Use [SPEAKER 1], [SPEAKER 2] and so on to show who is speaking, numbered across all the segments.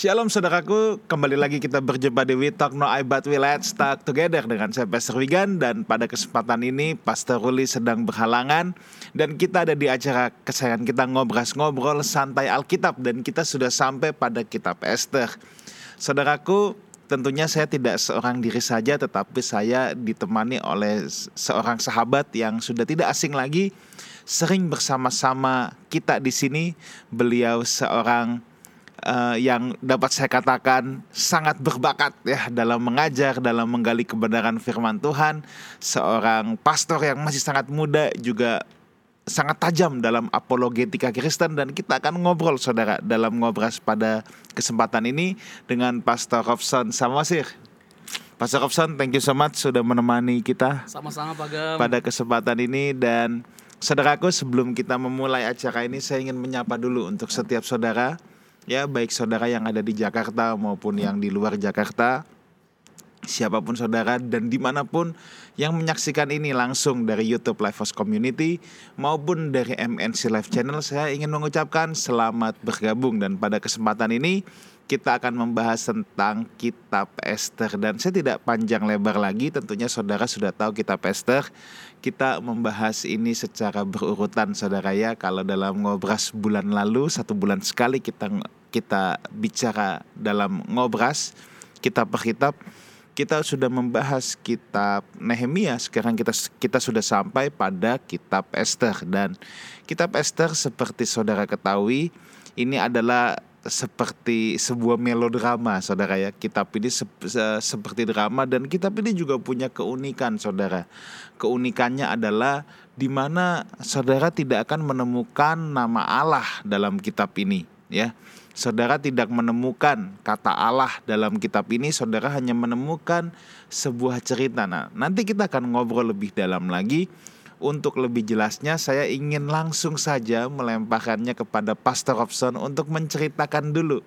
[SPEAKER 1] Shalom saudaraku, kembali lagi kita berjumpa di We Talk No I But We Let's Talk Together dengan saya Pastor Wigan. Dan pada kesempatan ini Pastor Ruli sedang berhalangan. Dan kita ada di acara kesayangan kita ngobras-ngobrol santai Alkitab. Dan kita sudah sampai pada kitab Esther. Saudaraku, tentunya saya tidak seorang diri saja tetapi saya ditemani oleh seorang sahabat yang sudah tidak asing lagi. Sering bersama-sama kita di sini. Beliau seorang uh, yang dapat saya katakan sangat berbakat ya dalam mengajar, dalam menggali kebenaran firman Tuhan, seorang pastor yang masih sangat muda juga sangat tajam dalam apologetika Kristen dan kita akan ngobrol saudara dalam ngobras pada kesempatan ini dengan Pastor Robson Samasir. Pastor Robson, thank you so much sudah menemani kita.
[SPEAKER 2] Sama-sama Pak Gem.
[SPEAKER 1] Pada kesempatan ini dan saudaraku sebelum kita memulai acara ini saya ingin menyapa dulu untuk setiap saudara ya baik saudara yang ada di Jakarta maupun yang di luar Jakarta siapa pun saudara dan di mana pun yang menyaksikan ini langsung dari YouTube Live House Community maupun dari MNC Live Channel saya ingin mengucapkan selamat bergabung dan pada kesempatan ini kita akan membahas tentang kitab Esther. Dan saya tidak panjang lebar lagi tentunya saudara sudah tahu kitab Esther kita membahas ini secara berurutan saudara ya. Kalau dalam ngobras bulan lalu satu bulan sekali kita kita bicara dalam ngobras kitab per kitab kita sudah membahas kitab Nehemia. Sekarang kita kita sudah sampai pada kitab Esther. Dan kitab Esther seperti saudara ketahui ini adalah seperti sebuah melodrama saudara ya. Kitab ini se se seperti drama dan kitab ini juga punya keunikan saudara. Keunikannya adalah di mana saudara tidak akan menemukan nama Allah dalam kitab ini ya. Saudara tidak menemukan kata Allah dalam kitab ini saudara hanya menemukan sebuah cerita. Nah nanti kita akan ngobrol lebih dalam lagi untuk lebih jelasnya saya ingin langsung saja melemparkannya kepada Pastor Robson untuk menceritakan dulu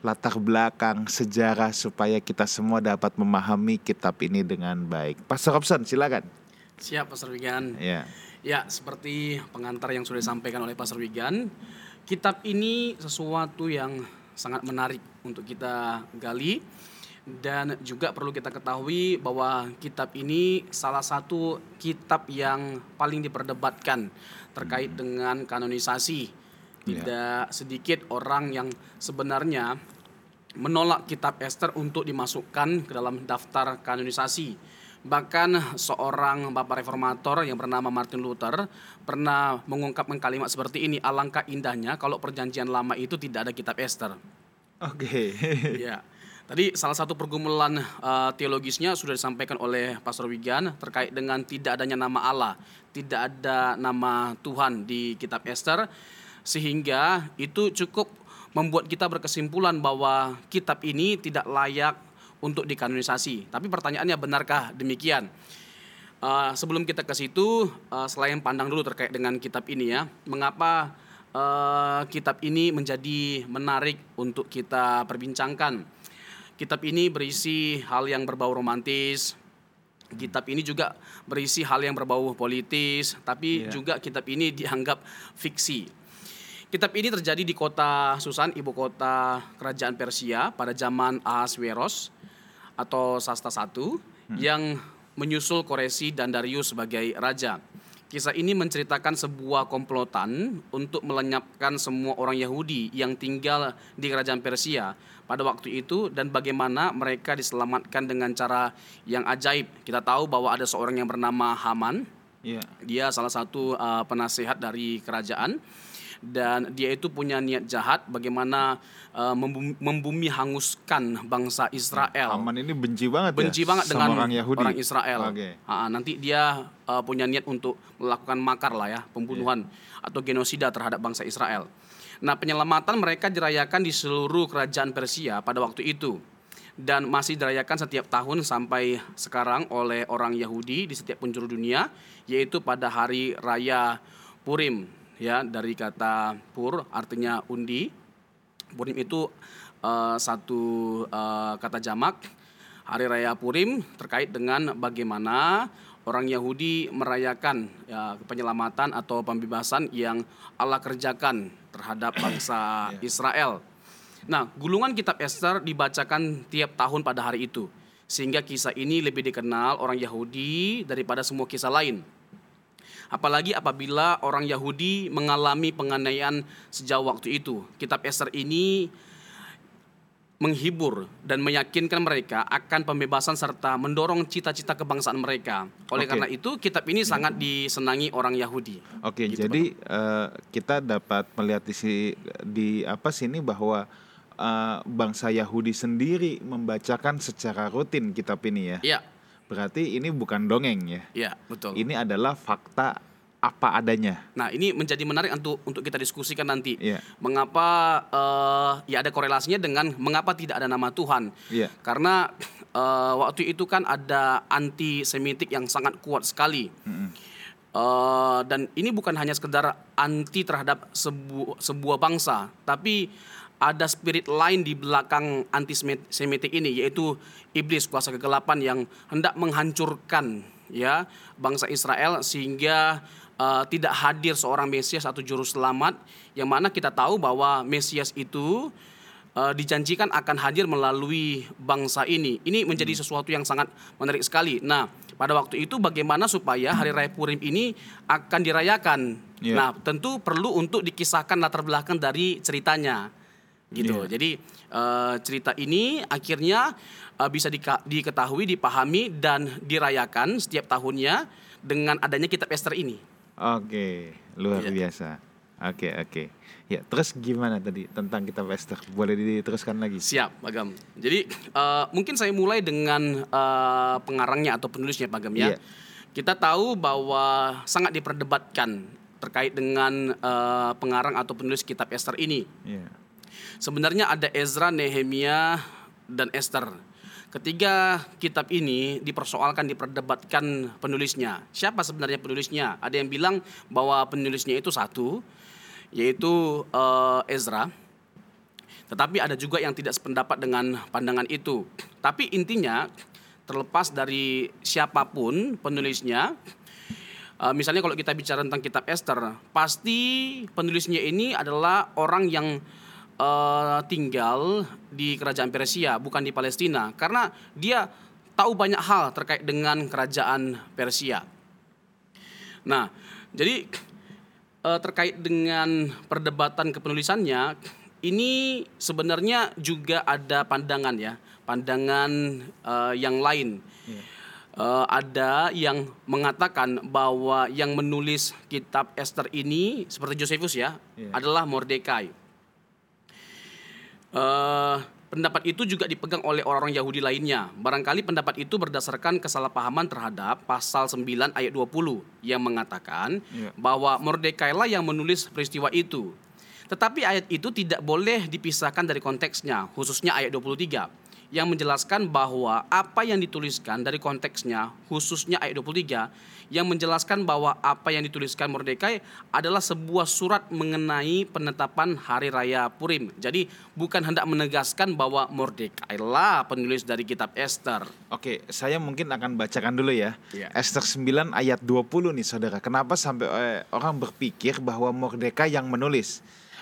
[SPEAKER 1] latar belakang sejarah supaya kita semua dapat memahami kitab ini dengan baik. Pastor Robson silakan.
[SPEAKER 2] Siap Pastor Wigan.
[SPEAKER 1] Ya.
[SPEAKER 2] Ya, seperti pengantar yang sudah disampaikan oleh Pastor Wigan, kitab ini sesuatu yang sangat menarik untuk kita gali dan juga perlu kita ketahui bahwa kitab ini salah satu kitab yang paling diperdebatkan terkait hmm. dengan kanonisasi. Ya. Tidak yeah. sedikit orang yang sebenarnya menolak kitab Esther untuk dimasukkan ke dalam daftar kanonisasi. Bahkan seorang bapak reformator yang bernama Martin Luther pernah mengungkapkan kalimat seperti ini, alangkah indahnya kalau perjanjian lama itu tidak ada kitab Esther.
[SPEAKER 1] Oke. Okay.
[SPEAKER 2] ya. Tadi salah satu pergumulan uh, teologisnya sudah disampaikan oleh Pastor Wigan terkait dengan tidak adanya nama Allah, tidak ada nama Tuhan di kitab Esther sehingga itu cukup membuat kita berkesimpulan bahwa kitab ini tidak layak untuk dikanonisasi. Tapi pertanyaannya benarkah demikian? Uh, sebelum kita ke situ, uh, selain pandang dulu terkait dengan kitab ini ya, mengapa uh, kitab ini menjadi menarik untuk kita perbincangkan? Kitab ini berisi hal yang berbau romantis. Kitab ini juga berisi hal yang berbau politis, tapi yeah. juga kitab ini dianggap fiksi. Kitab ini terjadi di kota Susan, ibu kota kerajaan Persia pada zaman Ahasveros atau Sasta I hmm. yang menyusul Koresi dan Darius sebagai raja. Kisah ini menceritakan sebuah komplotan untuk melenyapkan semua orang Yahudi yang tinggal di kerajaan Persia pada waktu itu dan bagaimana mereka diselamatkan dengan cara yang ajaib. Kita tahu bahwa ada seorang yang bernama Haman. Yeah. Dia salah satu uh, penasehat dari kerajaan dan dia itu punya niat jahat bagaimana uh, membumi, membumi hanguskan bangsa Israel.
[SPEAKER 1] Haman ini benci banget
[SPEAKER 2] benci
[SPEAKER 1] ya
[SPEAKER 2] banget dengan
[SPEAKER 1] orang, Yahudi.
[SPEAKER 2] orang Israel. Okay. Uh, nanti dia uh, punya niat untuk melakukan makar lah ya, pembunuhan yeah. atau genosida terhadap bangsa Israel. Nah, penyelamatan mereka dirayakan di seluruh kerajaan Persia pada waktu itu dan masih dirayakan setiap tahun sampai sekarang oleh orang Yahudi di setiap penjuru dunia yaitu pada hari raya Purim ya dari kata pur artinya undi. Purim itu uh, satu uh, kata jamak. Hari raya Purim terkait dengan bagaimana orang Yahudi merayakan ya, penyelamatan atau pembebasan yang Allah kerjakan terhadap bangsa yeah. Israel. Nah, gulungan kitab Esther dibacakan tiap tahun pada hari itu. Sehingga kisah ini lebih dikenal orang Yahudi daripada semua kisah lain. Apalagi apabila orang Yahudi mengalami penganiayaan sejak waktu itu. Kitab Esther ini menghibur dan meyakinkan mereka akan pembebasan serta mendorong cita-cita kebangsaan mereka. Oleh
[SPEAKER 1] Oke.
[SPEAKER 2] karena itu, kitab ini sangat disenangi orang Yahudi.
[SPEAKER 1] Oke,
[SPEAKER 2] Gitu,
[SPEAKER 1] jadi eh, kita dapat melihat di di apa sini bahwa eh, bangsa Yahudi sendiri membacakan secara rutin kitab ini ya.
[SPEAKER 2] Iya,
[SPEAKER 1] Berarti ini bukan dongeng ya.
[SPEAKER 2] iya, betul.
[SPEAKER 1] Ini adalah fakta apa adanya.
[SPEAKER 2] Nah, ini menjadi menarik untuk untuk kita diskusikan nanti.
[SPEAKER 1] Iya.
[SPEAKER 2] Mengapa eh, ya ada korelasinya dengan mengapa tidak ada nama Tuhan?
[SPEAKER 1] Iya.
[SPEAKER 2] Karena eh, waktu itu kan ada anti-Semitik yang sangat kuat sekali. Eh, dan ini bukan hanya sekedar anti terhadap sebu sebuah bangsa, tapi ada spirit lain di belakang anti-Semitik ini, yaitu iblis kuasa kegelapan yang hendak menghancurkan ya bangsa Israel sehingga eh, tidak hadir seorang Mesias atau juru selamat, yang mana kita tahu bahwa Mesias itu eh, dijanjikan akan hadir melalui bangsa ini. Ini menjadi sesuatu yang sangat menarik sekali. Nah, pada waktu itu bagaimana supaya hari raya Purim ini akan dirayakan?
[SPEAKER 1] Iya.
[SPEAKER 2] Nah, tentu perlu untuk dikisahkan latar belakang dari ceritanya. Gitu.
[SPEAKER 1] Iya.
[SPEAKER 2] Jadi eh, cerita ini akhirnya eh, bisa dika- diketahui, dipahami dan dirayakan setiap tahunnya dengan adanya kitab Esther ini.
[SPEAKER 1] Oke, luar
[SPEAKER 2] Iya.
[SPEAKER 1] biasa. Oke, oke. Ya, terus gimana tadi tentang kitab Esther? Boleh diteruskan lagi?
[SPEAKER 2] Siap, Pak Gam. Jadi eh, mungkin saya mulai dengan eh, pengarangnya atau penulisnya, Pak Gam ya.
[SPEAKER 1] Iya.
[SPEAKER 2] Kita tahu bahwa sangat diperdebatkan terkait dengan eh, pengarang atau penulis kitab Esther ini.
[SPEAKER 1] Iya.
[SPEAKER 2] Sebenarnya ada Ezra, Nehemia, dan Esther. Ketiga kitab ini dipersoalkan, diperdebatkan penulisnya. Siapa sebenarnya penulisnya? Ada yang bilang bahwa penulisnya itu satu, yaitu eh, Ezra. Tetapi ada juga yang tidak sependapat dengan pandangan itu. Tapi intinya terlepas dari siapa pun penulisnya, eh, misalnya kalau kita bicara tentang kitab Esther, pasti penulisnya ini adalah orang yang eh, tinggal di kerajaan Persia, bukan di Palestina, karena dia tahu banyak hal terkait dengan kerajaan Persia. Nah, jadi eh, terkait dengan perdebatan kepenulisannya, ini sebenarnya juga ada pandangan ya, pandangan eh, yang lain. Eh, ada yang mengatakan bahwa yang menulis kitab Esther ini seperti Josephus ya,
[SPEAKER 1] Iya.
[SPEAKER 2] adalah Mordekai. Eh, pendapat itu juga dipegang oleh orang-orang Yahudi lainnya. Barangkali pendapat itu berdasarkan kesalahpahaman terhadap pasal 9 ayat 20 yang mengatakan
[SPEAKER 1] Iya.
[SPEAKER 2] bahwa Mordekai lah yang menulis peristiwa itu. Tetapi ayat itu tidak boleh dipisahkan dari konteksnya, khususnya ayat 23 yang menjelaskan bahwa apa yang dituliskan dari konteksnya, khususnya ayat 23 yang menjelaskan bahwa apa yang dituliskan Mordekai adalah sebuah surat mengenai penetapan hari raya Purim. Jadi bukan hendak menegaskan bahwa Mordekai lah penulis dari kitab Esther.
[SPEAKER 1] Oke, saya mungkin akan bacakan dulu ya.
[SPEAKER 2] Iya.
[SPEAKER 1] Esther 9 ayat 20 nih Saudara. Kenapa sampai eh, orang berpikir bahwa Mordekai yang menulis?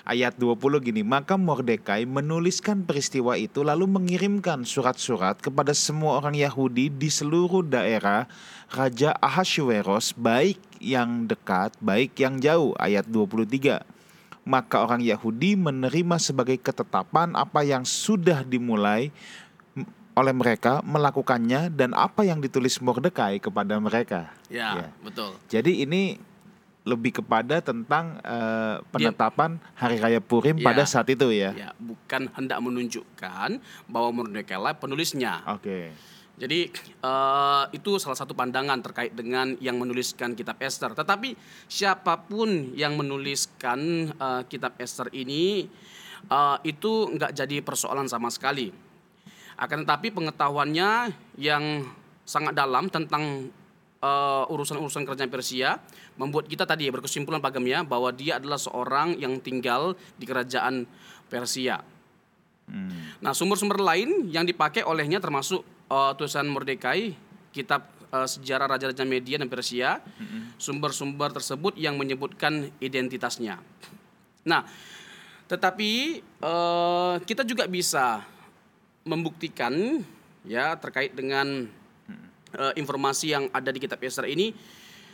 [SPEAKER 1] Ayat 20 gini, maka Mordekai menuliskan peristiwa itu lalu mengirimkan surat-surat kepada semua orang Yahudi di seluruh daerah Raja Ahasuerus baik yang dekat, baik yang jauh. Ayat 23 maka orang Yahudi menerima sebagai ketetapan apa yang sudah dimulai oleh mereka melakukannya dan apa yang ditulis Mordekai kepada mereka.
[SPEAKER 2] Ya, betul.
[SPEAKER 1] Jadi ini lebih kepada tentang eh, penetapan hari raya Purim
[SPEAKER 2] Ya.
[SPEAKER 1] pada saat itu ya.
[SPEAKER 2] Ya, bukan hendak menunjukkan bahwa Mordekai lah penulisnya.
[SPEAKER 1] Oke.
[SPEAKER 2] Jadi eh, itu salah satu pandangan terkait dengan yang menuliskan kitab Esther. Tetapi siapa pun yang menuliskan eh, kitab Esther ini eh, itu nggak jadi persoalan sama sekali. Akan tetapi pengetahuannya yang sangat dalam tentang urusan-urusan kerajaan Persia membuat kita tadi ya berkesimpulan Pak Gem ya bahwa dia adalah seorang yang tinggal di kerajaan Persia.
[SPEAKER 1] Hmm.
[SPEAKER 2] Nah, sumber-sumber lain yang dipakai olehnya termasuk eh, tulisan Mordekai, kitab eh, sejarah raja-raja Media dan Persia, sumber-sumber tersebut yang menyebutkan identitasnya. Nah, Tetapi eh, kita juga bisa membuktikan ya terkait dengan eh, informasi yang ada di kitab Esther ini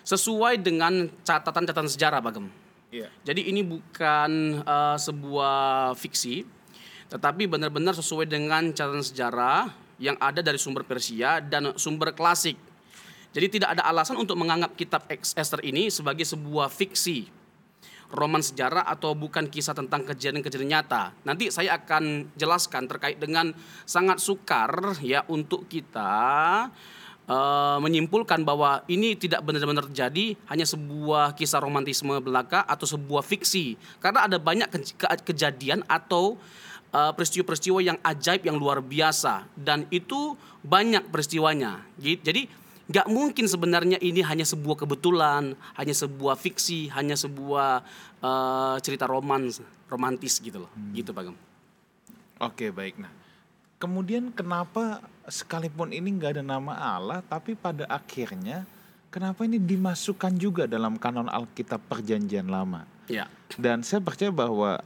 [SPEAKER 2] sesuai dengan catatan-catatan sejarah, Bagem.
[SPEAKER 1] Iya.
[SPEAKER 2] Jadi ini bukan eh, sebuah fiksi, tetapi benar-benar sesuai dengan catatan sejarah yang ada dari sumber Persia dan sumber klasik. Jadi tidak ada alasan untuk menganggap kitab Esther ini sebagai sebuah fiksi, roman sejarah atau bukan kisah tentang kejadian-kejadian nyata. Nanti saya akan jelaskan terkait dengan sangat sukar ya untuk kita eh, menyimpulkan bahwa ini tidak benar-benar terjadi hanya sebuah kisah romantisme belaka atau sebuah fiksi karena ada banyak ke- ke- kejadian atau eh, peristiwa-peristiwa yang ajaib yang luar biasa dan itu banyak peristiwanya jadi nggak mungkin sebenarnya ini hanya sebuah kebetulan hanya sebuah fiksi hanya sebuah eh, cerita roman romantis gitu loh gitu pak Gem.
[SPEAKER 1] Oke baik. Nah, kemudian kenapa sekalipun ini nggak ada nama Allah, tapi pada akhirnya kenapa ini dimasukkan juga dalam kanon Alkitab Perjanjian Lama?
[SPEAKER 2] ya
[SPEAKER 1] Dan saya percaya bahwa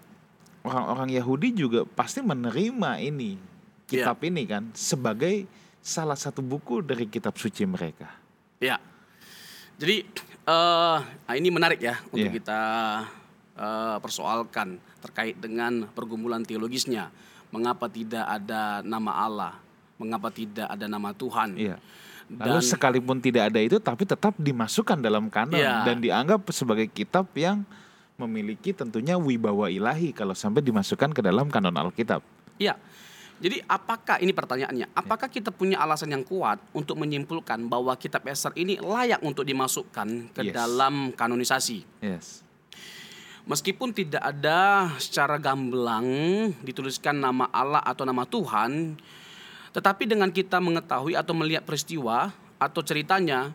[SPEAKER 1] orang-orang Yahudi juga pasti menerima ini kitab ini kan sebagai salah satu buku dari kitab suci mereka.
[SPEAKER 2] Ya. Jadi eh nah ini menarik ya untuk
[SPEAKER 1] Iya.
[SPEAKER 2] kita eh, persoalkan terkait dengan pergumulan teologisnya. Mengapa tidak ada nama Allah? Mengapa tidak ada nama Tuhan?
[SPEAKER 1] Iya. Lalu
[SPEAKER 2] Dan
[SPEAKER 1] sekalipun tidak ada itu tapi tetap dimasukkan dalam kanon
[SPEAKER 2] Iya.
[SPEAKER 1] dan dianggap sebagai kitab yang memiliki tentunya wibawa ilahi kalau sampai dimasukkan ke dalam kanon Alkitab.
[SPEAKER 2] ya. Jadi apakah ini pertanyaannya? Apakah kita punya alasan yang kuat untuk menyimpulkan bahwa kitab Esther ini layak untuk dimasukkan ke
[SPEAKER 1] Yes.
[SPEAKER 2] dalam kanonisasi?
[SPEAKER 1] Yes.
[SPEAKER 2] Meskipun tidak ada secara gamblang dituliskan nama Allah atau nama Tuhan, tetapi dengan kita mengetahui atau melihat peristiwa atau ceritanya,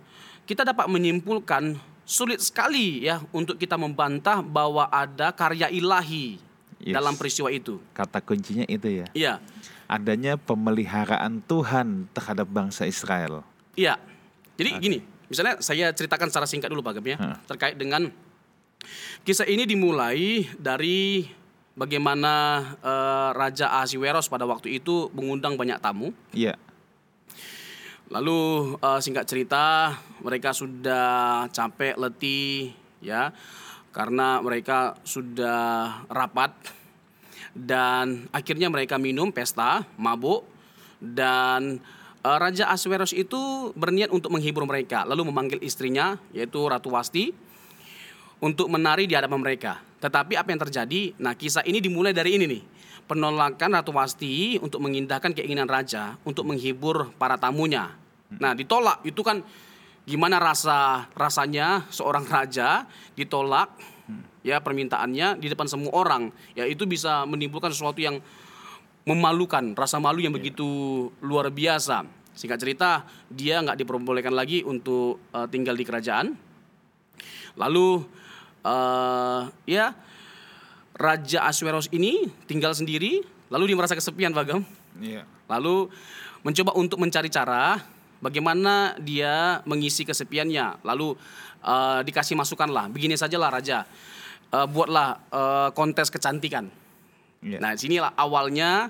[SPEAKER 2] kita dapat menyimpulkan sulit sekali ya untuk kita membantah bahwa ada karya ilahi
[SPEAKER 1] Yes.
[SPEAKER 2] dalam peristiwa itu.
[SPEAKER 1] Kata kuncinya itu ya.
[SPEAKER 2] Iya,
[SPEAKER 1] Adanya pemeliharaan Tuhan terhadap bangsa Israel.
[SPEAKER 2] iya. Jadi gini, misalnya saya ceritakan secara singkat dulu Pak Gem ya,
[SPEAKER 1] Hah.
[SPEAKER 2] terkait dengan kisah ini dimulai dari bagaimana eh, Raja Ahasiweros pada waktu itu mengundang banyak tamu.
[SPEAKER 1] Iya.
[SPEAKER 2] Lalu eh, singkat cerita mereka sudah capek, letih ya karena mereka sudah rapat dan akhirnya mereka minum pesta, mabuk dan eh, Raja Asweros itu berniat untuk menghibur mereka lalu memanggil istrinya yaitu Ratu Wasti untuk menari di hadapan mereka. Tetapi apa yang terjadi? Nah, kisah ini dimulai dari ini nih. Penolakan Ratu Wasti untuk mengindahkan keinginan raja untuk menghibur para tamunya. Nah, ditolak itu kan gimana rasa rasanya seorang raja ditolak ya permintaannya di depan semua orang. Ya itu bisa menimbulkan sesuatu yang memalukan, rasa malu yang begitu luar biasa. Singkat cerita, dia nggak diperbolehkan lagi untuk eh, tinggal di kerajaan. Lalu eh ya Raja Asweros ini tinggal sendiri, lalu dia merasa kesepian, Bagam.
[SPEAKER 1] Iya.
[SPEAKER 2] Lalu mencoba untuk mencari cara bagaimana dia mengisi kesepiannya. Lalu eh, dikasih masukan lah, begini sajalah Raja, Eh, buatlah eh, kontes kecantikan.
[SPEAKER 1] Iya.
[SPEAKER 2] Nah, sinilah awalnya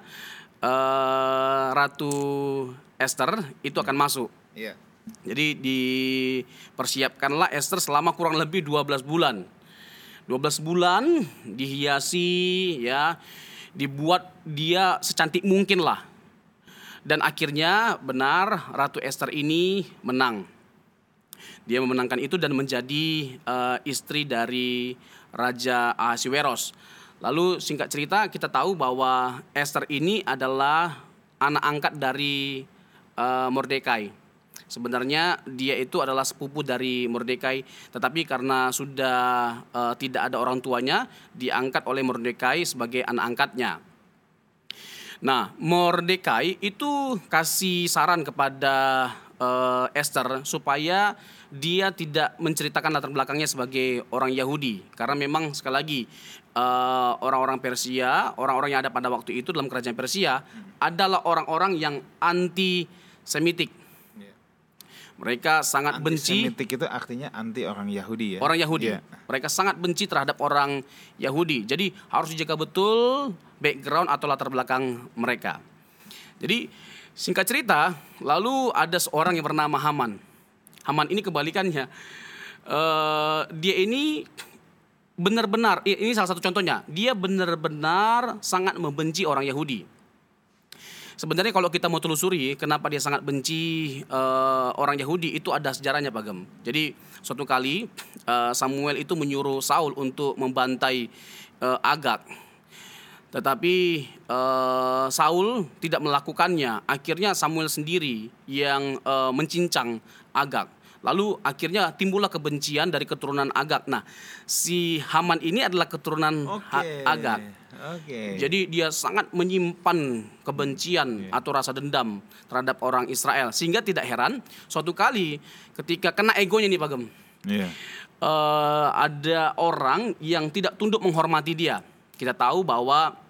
[SPEAKER 2] eh, Ratu Esther itu akan masuk.
[SPEAKER 1] Iya.
[SPEAKER 2] Jadi dipersiapkanlah Esther selama kurang lebih 12 bulan. 12 bulan dihiasi ya, dibuat dia secantik mungkin lah. Dan akhirnya benar Ratu Esther ini menang. Dia memenangkan itu dan menjadi eh, istri dari Raja Ahasiweros. Lalu singkat cerita kita tahu bahwa Esther ini adalah anak angkat dari eh, Mordekai. Sebenarnya dia itu adalah sepupu dari Mordekai, tetapi karena sudah eh, tidak ada orang tuanya, diangkat oleh Mordekai sebagai anak angkatnya. Nah, Mordekai itu kasih saran kepada eh, Esther supaya dia tidak menceritakan latar belakangnya sebagai orang Yahudi karena memang sekali lagi eh, orang-orang Persia, orang-orang yang ada pada waktu itu dalam kerajaan Persia adalah orang-orang yang anti Semitik.
[SPEAKER 1] Mereka
[SPEAKER 2] sangat benci
[SPEAKER 1] itu artinya anti orang Yahudi ya.
[SPEAKER 2] Orang Yahudi. Yeah. Mereka sangat benci terhadap orang Yahudi. Jadi harus dijaga betul background atau latar belakang mereka. Jadi singkat cerita, lalu ada seorang yang bernama Haman. Haman ini kebalikannya. Uh, dia ini benar-benar ini salah satu contohnya. Dia benar-benar sangat membenci orang Yahudi. Sebenarnya kalau kita mau telusuri kenapa dia sangat benci uh, orang Yahudi itu ada sejarahnya Pak Gem. Jadi suatu kali uh, Samuel itu menyuruh Saul untuk membantai uh, Agak. Tetapi uh, Saul tidak melakukannya. Akhirnya Samuel sendiri yang uh, mencincang Agak. Lalu akhirnya timbullah kebencian dari keturunan Agak. Nah, si Haman ini adalah keturunan okay. Agak. Okay. Jadi dia sangat menyimpan kebencian yeah. atau rasa dendam terhadap orang Israel sehingga tidak heran suatu kali ketika kena egonya nih Pak Gem. Yeah. Uh, ada orang yang tidak tunduk menghormati dia. Kita tahu bahwa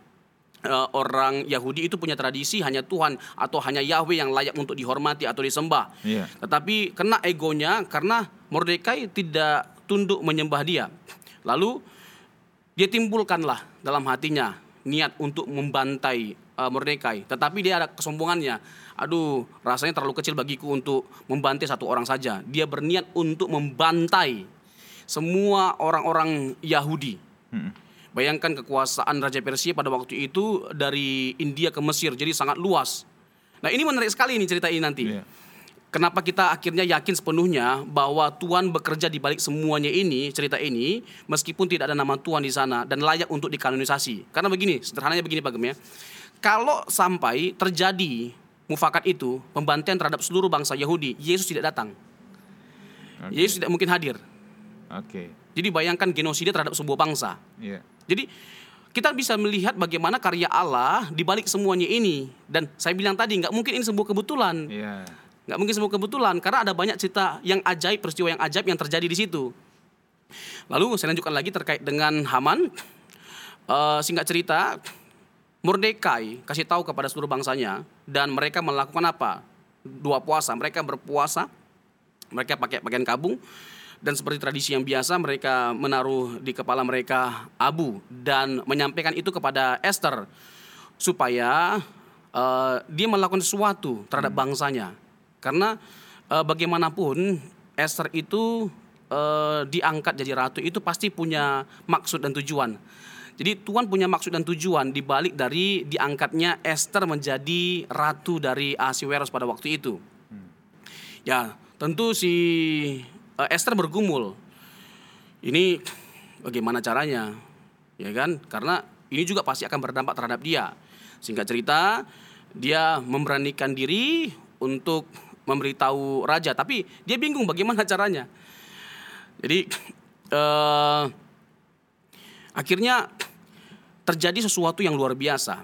[SPEAKER 2] uh, orang Yahudi itu punya tradisi hanya Tuhan atau hanya Yahweh yang layak untuk dihormati atau disembah. Yeah. Tetapi kena egonya karena Mordekai tidak tunduk menyembah dia. Lalu dia timbulkanlah dalam hatinya niat untuk membantai uh, Mordekai, tetapi dia ada kesombongannya. Aduh, rasanya terlalu kecil bagiku untuk membantai satu orang saja. Dia berniat untuk membantai semua orang-orang Yahudi. Hmm. Bayangkan kekuasaan Raja Persia pada waktu itu dari India ke Mesir, jadi sangat luas. Nah ini menarik sekali ini cerita ini nanti. Yeah. Kenapa kita akhirnya yakin sepenuhnya bahwa Tuhan bekerja di balik semuanya ini, cerita ini, meskipun tidak ada nama Tuhan di sana dan layak untuk dikanonisasi. Karena begini, sederhananya begini Pak Gem ya. Kalau sampai terjadi mufakat itu, pembantaian terhadap seluruh bangsa Yahudi, Yesus tidak datang. Okay. Yesus tidak mungkin hadir.
[SPEAKER 1] Oke. Okay.
[SPEAKER 2] Jadi bayangkan genosida terhadap sebuah bangsa.
[SPEAKER 1] Yeah.
[SPEAKER 2] Jadi kita bisa melihat bagaimana karya Allah di balik semuanya ini. Dan saya bilang tadi nggak mungkin ini sebuah kebetulan.
[SPEAKER 1] Yeah
[SPEAKER 2] nggak mungkin semua kebetulan karena ada banyak cerita yang ajaib peristiwa yang ajaib yang terjadi di situ. Lalu saya lanjutkan lagi terkait dengan Haman. Uh, singkat cerita Mordekai kasih tahu kepada seluruh bangsanya dan mereka melakukan apa? Dua puasa. Mereka berpuasa mereka pakai pakaian kabung dan seperti tradisi yang biasa mereka menaruh di kepala mereka abu dan menyampaikan itu kepada Esther supaya uh, dia melakukan sesuatu terhadap hmm. bangsanya karena e, bagaimanapun Esther itu e, diangkat jadi ratu itu pasti punya maksud dan tujuan. Jadi Tuhan punya maksud dan tujuan di balik dari diangkatnya Esther menjadi ratu dari Ahasiweros pada waktu itu. Hmm. Ya, tentu si uh, Esther bergumul. Ini bagaimana caranya? Ya kan? Karena ini juga pasti akan berdampak terhadap dia. Singkat cerita, dia memberanikan diri untuk memberitahu raja, tapi dia bingung bagaimana caranya. Jadi uh, akhirnya terjadi sesuatu yang luar biasa.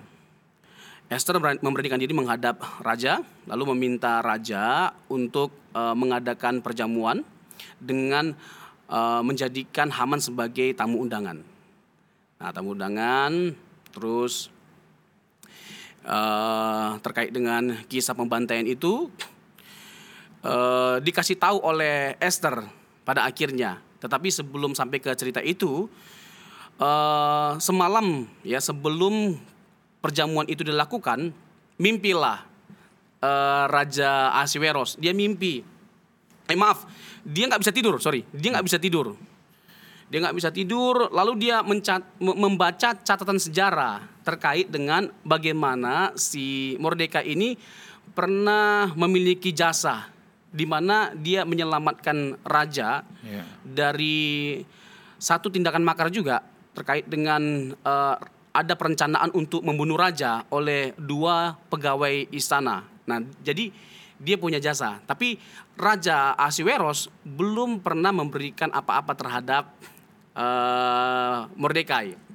[SPEAKER 2] Esther memberanikan diri menghadap raja, lalu meminta raja untuk uh, mengadakan perjamuan dengan uh, menjadikan Haman sebagai tamu undangan. Nah, tamu undangan, terus uh, terkait dengan kisah pembantaian itu, uh, dikasih tahu oleh Esther pada akhirnya. Tetapi sebelum sampai ke cerita itu, uh, semalam ya sebelum perjamuan itu dilakukan, mimpilah uh, Raja Asiweros. Dia mimpi. Eh maaf, dia nggak bisa tidur. Sorry, dia nggak bisa tidur. Dia nggak bisa tidur. Lalu dia mencat, membaca catatan sejarah terkait dengan bagaimana si Mordeka ini pernah memiliki jasa di mana dia menyelamatkan raja yeah. dari satu tindakan makar juga terkait dengan uh, ada perencanaan untuk membunuh raja oleh dua pegawai istana. Nah, jadi dia punya jasa, tapi Raja Asiweros belum pernah memberikan apa-apa terhadap uh, Mordekai.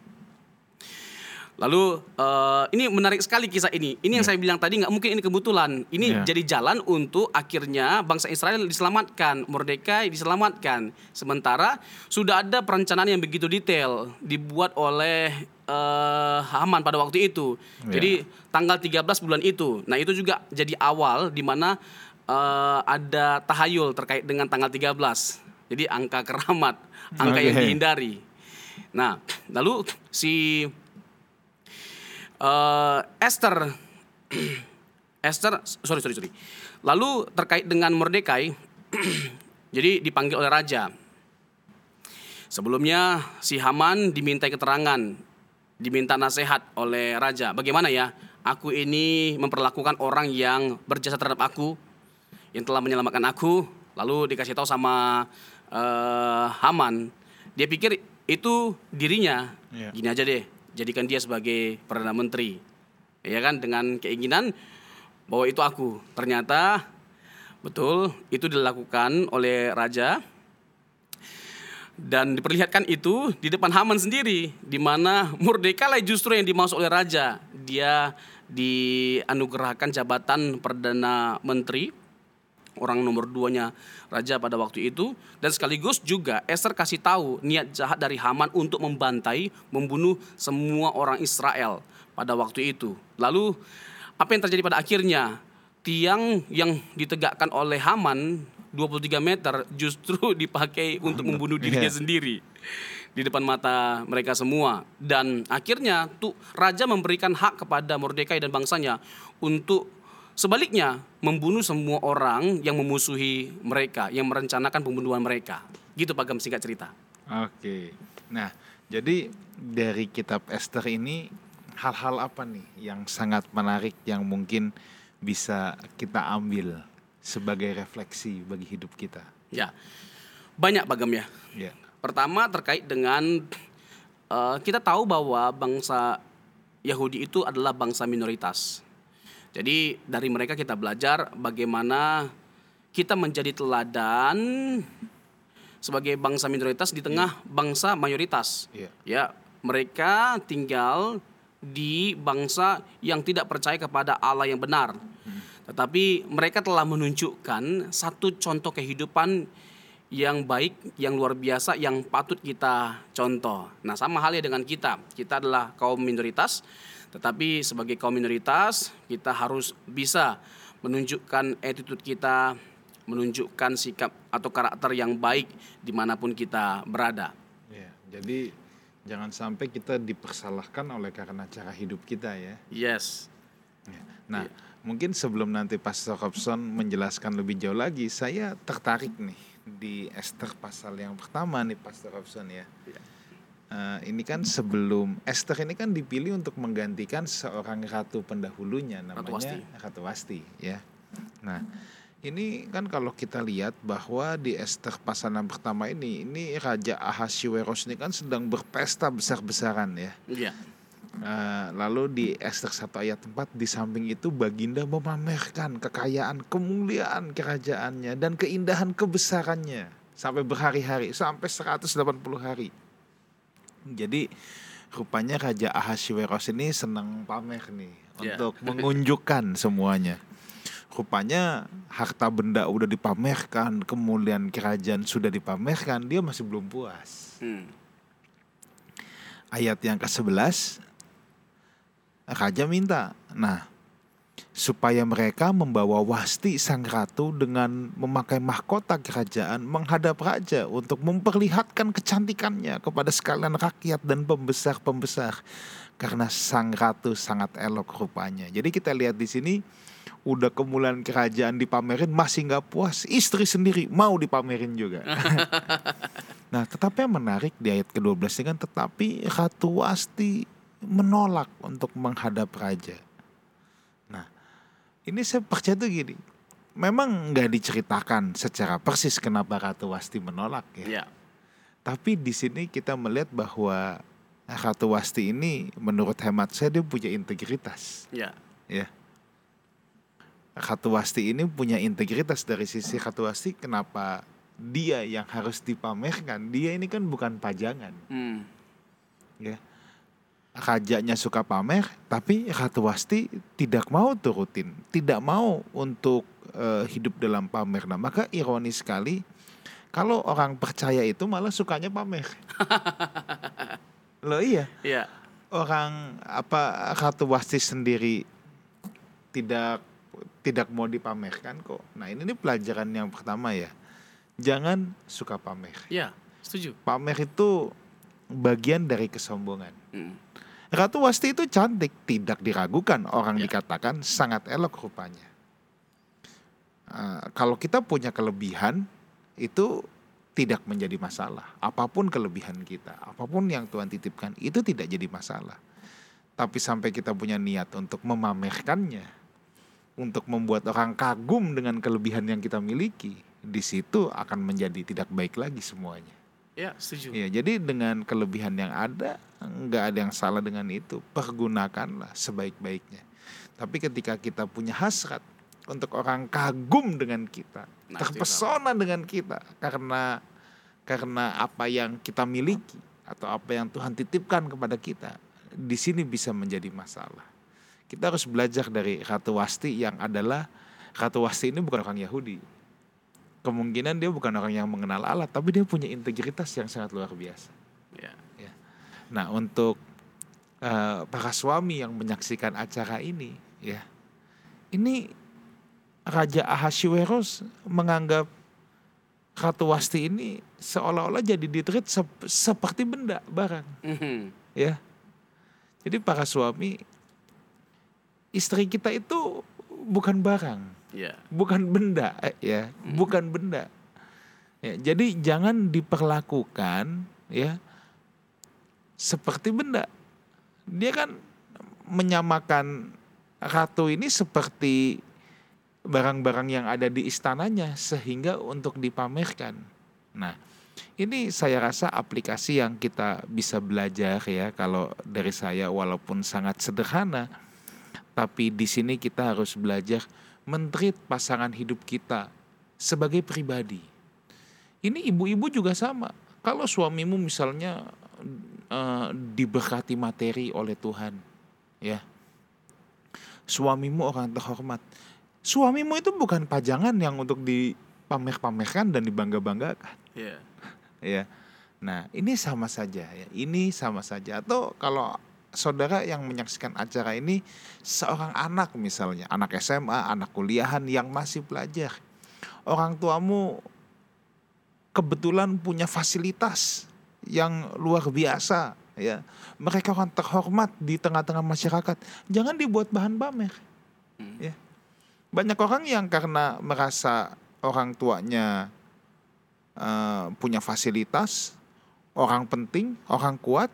[SPEAKER 2] Lalu uh, ini menarik sekali kisah ini. Ini yang yeah. saya bilang tadi nggak mungkin ini kebetulan. Ini yeah. jadi jalan untuk akhirnya bangsa Israel diselamatkan, Mordekai diselamatkan. Sementara sudah ada perencanaan yang begitu detail dibuat oleh uh, Haman pada waktu itu. Yeah. Jadi tanggal 13 bulan itu. Nah, itu juga jadi awal di mana eh, ada tahayul terkait dengan tanggal 13. Jadi angka keramat, angka yang
[SPEAKER 1] Oke.
[SPEAKER 2] dihindari. Nah, lalu si eh, Esther Esther sorry sorry sorry. Lalu terkait dengan Mordekai jadi dipanggil oleh raja. Sebelumnya si Haman dimintai keterangan, diminta nasihat oleh raja. Bagaimana ya? Aku ini memperlakukan orang yang berjasa terhadap aku, yang telah menyelamatkan aku, lalu dikasih tahu sama eh, Haman. Dia pikir itu dirinya.
[SPEAKER 1] Iya.
[SPEAKER 2] Gini aja deh, jadikan dia sebagai perdana menteri. Ya kan dengan keinginan bahwa itu aku. Ternyata betul itu dilakukan oleh raja dan diperlihatkan itu di depan Haman sendiri di mana Mordekai justru yang dimaksud oleh raja. Dia dianugerahkan jabatan perdana menteri orang nomor duanya raja pada waktu itu. Dan sekaligus juga Esther kasih tahu niat jahat dari Haman untuk membantai membunuh semua orang Israel pada waktu itu. Lalu apa yang terjadi pada akhirnya? Tiang yang ditegakkan oleh Haman 23 meter justru dipakai untuk membunuh dirinya
[SPEAKER 1] Iya.
[SPEAKER 2] sendiri di depan mata mereka semua dan akhirnya tuh raja memberikan hak kepada Mordekai dan bangsanya untuk sebaliknya membunuh semua orang yang memusuhi mereka yang merencanakan pembunuhan mereka gitu Pak Gam singkat cerita
[SPEAKER 1] Oke. Nah, jadi dari kitab Esther ini hal-hal apa nih yang sangat menarik yang mungkin bisa kita ambil sebagai refleksi bagi hidup kita?
[SPEAKER 2] ya banyak Pak Gam ya
[SPEAKER 1] Ya.
[SPEAKER 2] Pertama terkait dengan eh, kita tahu bahwa bangsa Yahudi itu adalah bangsa minoritas. Jadi dari mereka kita belajar bagaimana kita menjadi teladan sebagai bangsa minoritas di tengah bangsa mayoritas.
[SPEAKER 1] Iya.
[SPEAKER 2] Ya, mereka tinggal di bangsa yang tidak percaya kepada Allah yang benar. Tetapi mereka telah menunjukkan satu contoh kehidupan yang baik, yang luar biasa, yang patut kita contoh. Nah, sama halnya dengan kita. Kita adalah kaum minoritas, tetapi sebagai kaum minoritas kita harus bisa menunjukkan attitude kita, menunjukkan sikap atau karakter yang baik di mana pun kita berada.
[SPEAKER 1] Ya, jadi jangan sampai kita dipersalahkan oleh karena cara hidup kita ya.
[SPEAKER 2] Yes.
[SPEAKER 1] Ya. Mungkin sebelum nanti Pastor Robson menjelaskan lebih jauh lagi, saya tertarik nih di Esther pasal yang pertama nih Pastor Robson ya. Eh, ini kan sebelum Esther ini kan dipilih untuk menggantikan seorang ratu pendahulunya namanya
[SPEAKER 2] Wasti.
[SPEAKER 1] Ratu Wasti ya. Nah, ini kan kalau kita lihat bahwa di Esther pasal yang pertama ini ini Raja Ahasuerus ini kan sedang berpesta besar-besaran ya.
[SPEAKER 2] Iya.
[SPEAKER 1] Eh, lalu di Esther 1 ayat 4 di samping itu Baginda memamerkan kekayaan, kemuliaan kerajaannya dan keindahan kebesarannya sampai berhari-hari, sampai 180 hari. Jadi rupanya Raja Ahasuerus ini senang pamer nih
[SPEAKER 2] Ya.
[SPEAKER 1] untuk mengunjukkan semuanya. Rupanya harta benda udah dipamerkan, kemuliaan kerajaan sudah dipamerkan, dia masih belum puas
[SPEAKER 2] Hmm.
[SPEAKER 1] ayat yang ke-11 raja minta nah supaya mereka membawa Wasti sang ratu dengan memakai mahkota kerajaan menghadap raja untuk memperlihatkan kecantikannya kepada sekalian rakyat dan pembesar-pembesar karena sang ratu sangat elok rupanya. Jadi kita lihat di sini udah kemuliaan kerajaan dipamerin masih nggak puas istri sendiri mau dipamerin juga. Nah, tetapi yang menarik di ayat ke-12 ini kan tetapi Ratu Wasti menolak untuk menghadap raja. Nah, ini saya percaya tuh gini. Memang nggak diceritakan secara persis kenapa Ratu Wasti menolak ya.
[SPEAKER 2] Iya.
[SPEAKER 1] Tapi di sini kita melihat bahwa Ratu Wasti ini menurut hemat saya dia punya integritas
[SPEAKER 2] Iya.
[SPEAKER 1] ya. Ratu Wasti ini punya integritas dari sisi Ratu Wasti kenapa dia yang harus dipamerkan dia ini kan bukan pajangan
[SPEAKER 2] Hmm.
[SPEAKER 1] ya rajanya suka pamer tapi Ratu Wasti tidak mau turutin tidak mau untuk eh, hidup dalam pamer nah maka ironis sekali kalau orang percaya itu malah sukanya pamer loh iya
[SPEAKER 2] Iya.
[SPEAKER 1] orang apa Ratu Wasti sendiri tidak tidak mau dipamerkan kok. Nah ini nih pelajaran yang pertama ya. Jangan suka pamer.
[SPEAKER 2] Ya, setuju.
[SPEAKER 1] Pamer itu bagian dari kesombongan.
[SPEAKER 2] Mm.
[SPEAKER 1] Ratu Wasti itu cantik, tidak diragukan. Orang
[SPEAKER 2] Ya.
[SPEAKER 1] dikatakan sangat elok rupanya. Eh, kalau kita punya kelebihan, itu tidak menjadi masalah. Apa pun kelebihan kita, apa pun yang Tuhan titipkan, itu tidak jadi masalah. Tapi sampai kita punya niat untuk memamerkannya, untuk membuat orang kagum dengan kelebihan yang kita miliki, di situ akan menjadi tidak baik lagi semuanya.
[SPEAKER 2] Ya, setuju.
[SPEAKER 1] Ya, jadi dengan kelebihan yang ada, nggak ada yang salah dengan itu. Pergunakanlah sebaik-baiknya. Tapi ketika kita punya hasrat untuk orang kagum dengan kita,
[SPEAKER 2] Nah, itu
[SPEAKER 1] terpesona dengan kita karena karena apa yang kita miliki atau apa yang Tuhan titipkan kepada kita, di sini bisa menjadi masalah. Kita harus belajar dari Ratu Wasti yang adalah Ratu Wasti ini bukan orang Yahudi. Kemungkinan dia bukan orang yang mengenal Allah, tapi dia punya integritas yang sangat luar biasa.
[SPEAKER 2] Ya.
[SPEAKER 1] Nah, untuk eh, para suami yang menyaksikan acara ini, ya, ini Raja Ahasuerus menganggap Ratu Wasti ini seolah-olah jadi ditreat sep- seperti benda barang,
[SPEAKER 2] Mhm.
[SPEAKER 1] ya. Jadi para suami, istri kita itu bukan barang,
[SPEAKER 2] Ya.
[SPEAKER 1] bukan benda, ya, bukan benda. Ya, jadi jangan diperlakukan ya seperti benda. Dia kan menyamakan ratu ini seperti barang-barang yang ada di istananya sehingga untuk dipamerkan. Nah, ini saya rasa aplikasi yang kita bisa belajar ya kalau dari saya walaupun sangat sederhana tapi di sini kita harus belajar mentreat pasangan hidup kita sebagai pribadi. Ini ibu-ibu juga sama. Kalau suamimu misalnya eh, diberkati materi oleh Tuhan, ya. Suamimu orang terhormat. Suamimu itu bukan pajangan yang untuk dipamer-pamerkan dan dibangga-banggakan
[SPEAKER 2] Ya.
[SPEAKER 1] ya. Nah, ini sama saja ya. Ini sama saja. Atau kalau saudara yang menyaksikan acara ini seorang anak misalnya, anak SMA, anak kuliahan yang masih belajar. Orang tuamu kebetulan punya fasilitas yang luar biasa ya. Mereka orang terhormat di tengah-tengah masyarakat. Jangan dibuat bahan pamer.
[SPEAKER 2] Hmm.
[SPEAKER 1] Ya. Banyak orang yang karena merasa orang tuanya eh, punya fasilitas, orang penting, orang kuat,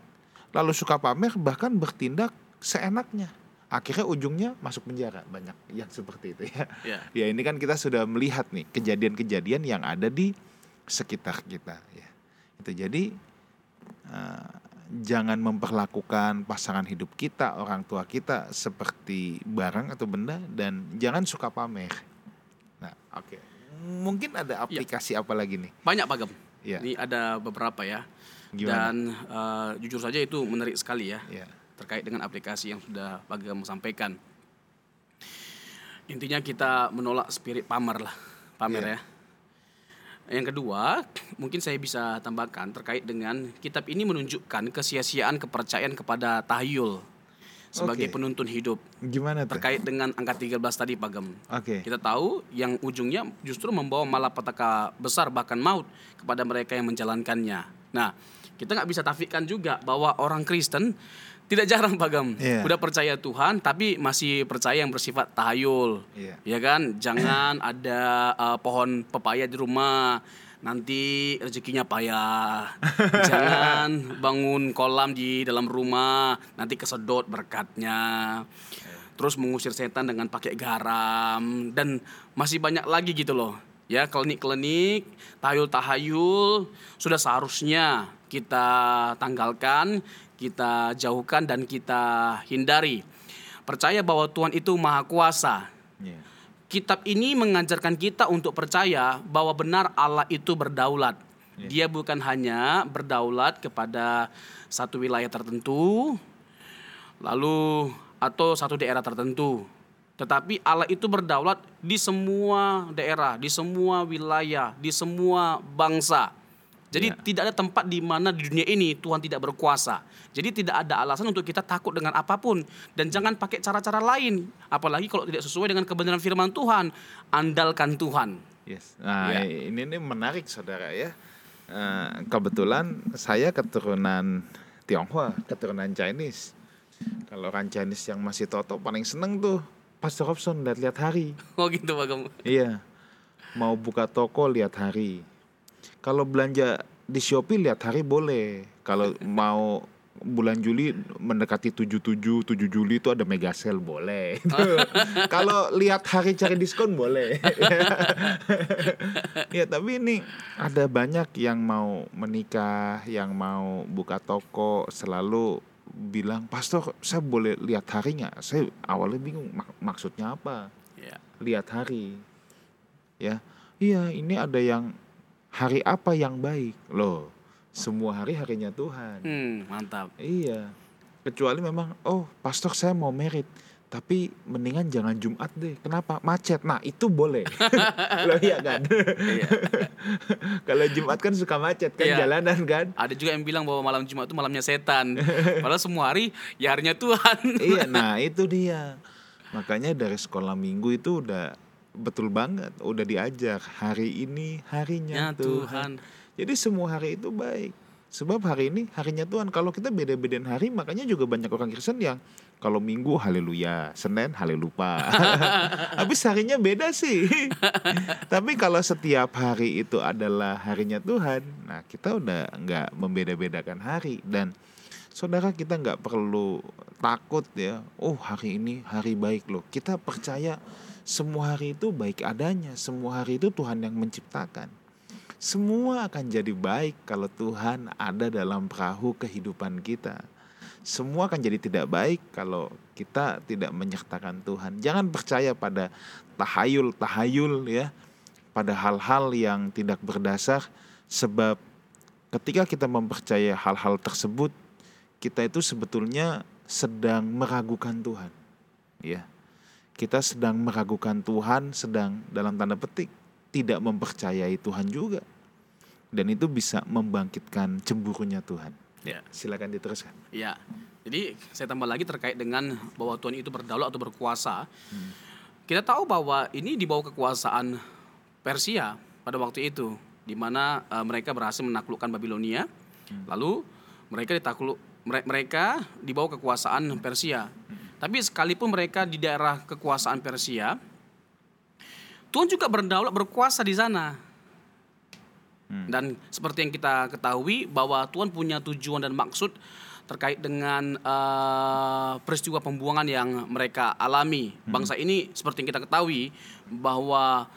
[SPEAKER 1] lalu suka pamer bahkan bertindak seenaknya. Akhirnya ujungnya masuk penjara banyak yang seperti itu ya.
[SPEAKER 2] Ya.
[SPEAKER 1] Ya ini kan kita sudah melihat nih kejadian-kejadian yang ada di sekitar kita ya. Itu jadi eh, jangan memperlakukan pasangan hidup kita, orang tua kita seperti barang atau benda dan jangan suka pamer. Nah, oke. Mungkin ada aplikasi apa lagi nih?
[SPEAKER 2] Banyak Pak Gem.
[SPEAKER 1] Ya.
[SPEAKER 2] Ini ada beberapa ya.
[SPEAKER 1] Gimana?
[SPEAKER 2] Dan eh, jujur saja itu menarik sekali ya.
[SPEAKER 1] Ya.
[SPEAKER 2] terkait dengan aplikasi yang sudah Pak Gem sampaikan. Intinya kita menolak spirit pamer lah, pamer
[SPEAKER 1] Iya.
[SPEAKER 2] ya. Yang kedua, mungkin saya bisa tambahkan terkait dengan kitab ini menunjukkan kesia-siaan kepercayaan kepada tahayul sebagai
[SPEAKER 1] Oke.
[SPEAKER 2] penuntun hidup
[SPEAKER 1] Gimana tuh?
[SPEAKER 2] terkait dengan angka 13 tadi Pak Gem.
[SPEAKER 1] Oke.
[SPEAKER 2] Kita tahu yang ujungnya justru membawa malapetaka besar bahkan maut kepada mereka yang menjalankannya. Nah, kita nggak bisa tafikan juga bahwa orang Kristen tidak jarang Gem.
[SPEAKER 1] Iya.
[SPEAKER 2] Udah percaya Tuhan tapi masih percaya yang bersifat tahayul.
[SPEAKER 1] Iya.
[SPEAKER 2] Ya kan? Jangan ada uh, pohon pepaya di rumah nanti rezekinya payah. Jangan bangun kolam di dalam rumah nanti kesedot berkatnya terus mengusir setan dengan pakai garam dan masih banyak lagi gitu loh ya klinik-klinik tahayul-tahayul sudah seharusnya kita tanggalkan kita jauhkan dan kita hindari percaya bahwa Tuhan itu maha kuasa
[SPEAKER 1] Iya.
[SPEAKER 2] kitab ini mengajarkan kita untuk percaya bahwa benar Allah itu berdaulat. Dia bukan hanya berdaulat kepada satu wilayah tertentu, lalu atau satu daerah tertentu, tetapi Allah itu berdaulat di semua daerah, di semua wilayah, di semua bangsa. Jadi
[SPEAKER 1] Ya.
[SPEAKER 2] tidak ada tempat di mana di dunia ini Tuhan tidak berkuasa. Jadi tidak ada alasan untuk kita takut dengan apa pun dan jangan pakai cara-cara lain. Apalagi kalau tidak sesuai dengan kebenaran firman Tuhan, andalkan Tuhan.
[SPEAKER 1] Yes. Nah,
[SPEAKER 2] Ya.
[SPEAKER 1] ini ini menarik saudara ya. Eh, kebetulan saya keturunan Tionghoa, keturunan Chinese. Kalau orang Chinese yang masih toto paling seneng tuh Pastor Robson lihat-lihat hari.
[SPEAKER 2] Oh gitu Pak.
[SPEAKER 1] Iya. Mau buka toko lihat hari. Kalau belanja di Shopee lihat hari boleh. Kalau mau bulan Juli mendekati 77 7 Juli itu ada mega sale boleh. Kalau lihat hari cari diskon boleh. ya, tapi ini ada banyak yang mau menikah, yang mau buka toko selalu bilang, "Pastor, saya boleh lihat hari nggak?" Saya awalnya bingung mak- maksudnya apa
[SPEAKER 2] Ya.
[SPEAKER 1] lihat hari ya iya ini ada yang hari apa yang baik loh semua hari harinya Tuhan
[SPEAKER 2] Hmm, mantap.
[SPEAKER 1] iya kecuali memang oh pastor saya mau merit tapi mendingan jangan Jumat deh kenapa macet nah itu boleh loh iya kan
[SPEAKER 2] Iya.
[SPEAKER 1] kalau Jumat kan suka macet kan
[SPEAKER 2] Iya.
[SPEAKER 1] jalanan kan
[SPEAKER 2] Ada juga yang bilang bahwa malam Jumat itu malamnya setan. Padahal semua hari ya harinya Tuhan.
[SPEAKER 1] iya nah itu dia makanya dari sekolah minggu itu udah betul banget udah diajar hari ini harinya
[SPEAKER 2] Ya,
[SPEAKER 1] Tuhan. jadi semua hari itu baik. Sebab hari ini harinya Tuhan. Kalau kita beda-bedain hari makanya juga banyak orang Kristen yang kalau minggu haleluya. Senin halelupa. Habis harinya beda sih. Tapi kalau setiap hari itu adalah harinya Tuhan nah kita udah nggak membeda-bedakan hari. Dan saudara kita nggak perlu takut ya. Oh hari ini hari baik loh. Kita percaya semua hari itu baik adanya. Semua hari itu Tuhan yang menciptakan. Semua akan jadi baik kalau Tuhan ada dalam perahu kehidupan kita. Semua akan jadi tidak baik kalau kita tidak menyertakan Tuhan. Jangan percaya pada tahayul-tahayul ya. Pada hal-hal yang tidak berdasar. Sebab ketika kita mempercayai hal-hal tersebut kita itu sebetulnya sedang meragukan Tuhan. Ya. Kita sedang meragukan Tuhan, sedang dalam tanda petik tidak mempercayai Tuhan juga. Dan itu bisa membangkitkan cemburunya Tuhan.
[SPEAKER 2] Ya.
[SPEAKER 1] Silakan diteruskan.
[SPEAKER 2] Ya. Jadi saya tambah lagi terkait dengan bahwa Tuhan itu berdaulat atau berkuasa. Kita tahu bahwa ini di bawah kekuasaan Persia pada waktu itu di mana eh, mereka berhasil menaklukkan Babilonia. Lalu mereka ditakluk mere- mereka di bawah kekuasaan Persia. Tapi sekalipun mereka di daerah kekuasaan Persia, Tuhan juga berdaulat berkuasa di sana. Dan seperti yang kita ketahui bahwa Tuhan punya tujuan dan maksud terkait dengan eh, peristiwa pembuangan yang mereka alami. Bangsa ini seperti yang kita ketahui bahwa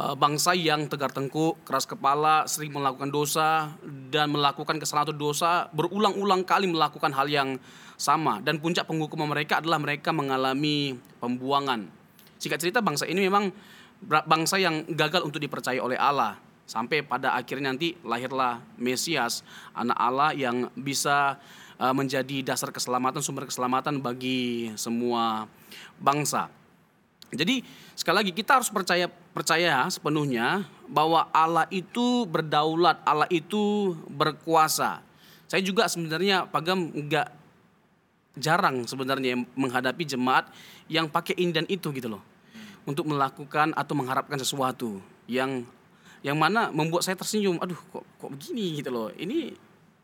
[SPEAKER 2] eh, bangsa yang tegar tengkuk, keras kepala, sering melakukan dosa dan melakukan kesalahan atau dosa berulang-ulang kali melakukan hal yang sama dan puncak penghukuman mereka adalah mereka mengalami pembuangan. Singkat cerita bangsa ini memang bangsa yang gagal untuk dipercaya oleh Allah sampai pada akhirnya nanti lahirlah Mesias, anak Allah yang bisa uh, menjadi dasar keselamatan, sumber keselamatan bagi semua bangsa. Jadi sekali lagi kita harus percaya percaya sepenuhnya bahwa Allah itu berdaulat, Allah itu berkuasa. Saya juga sebenarnya pagam nggak jarang sebenarnya menghadapi jemaat yang pakai ini dan itu gitu loh. Untuk melakukan atau mengharapkan sesuatu yang yang mana membuat saya tersenyum. Aduh, kok kok begini gitu loh. Ini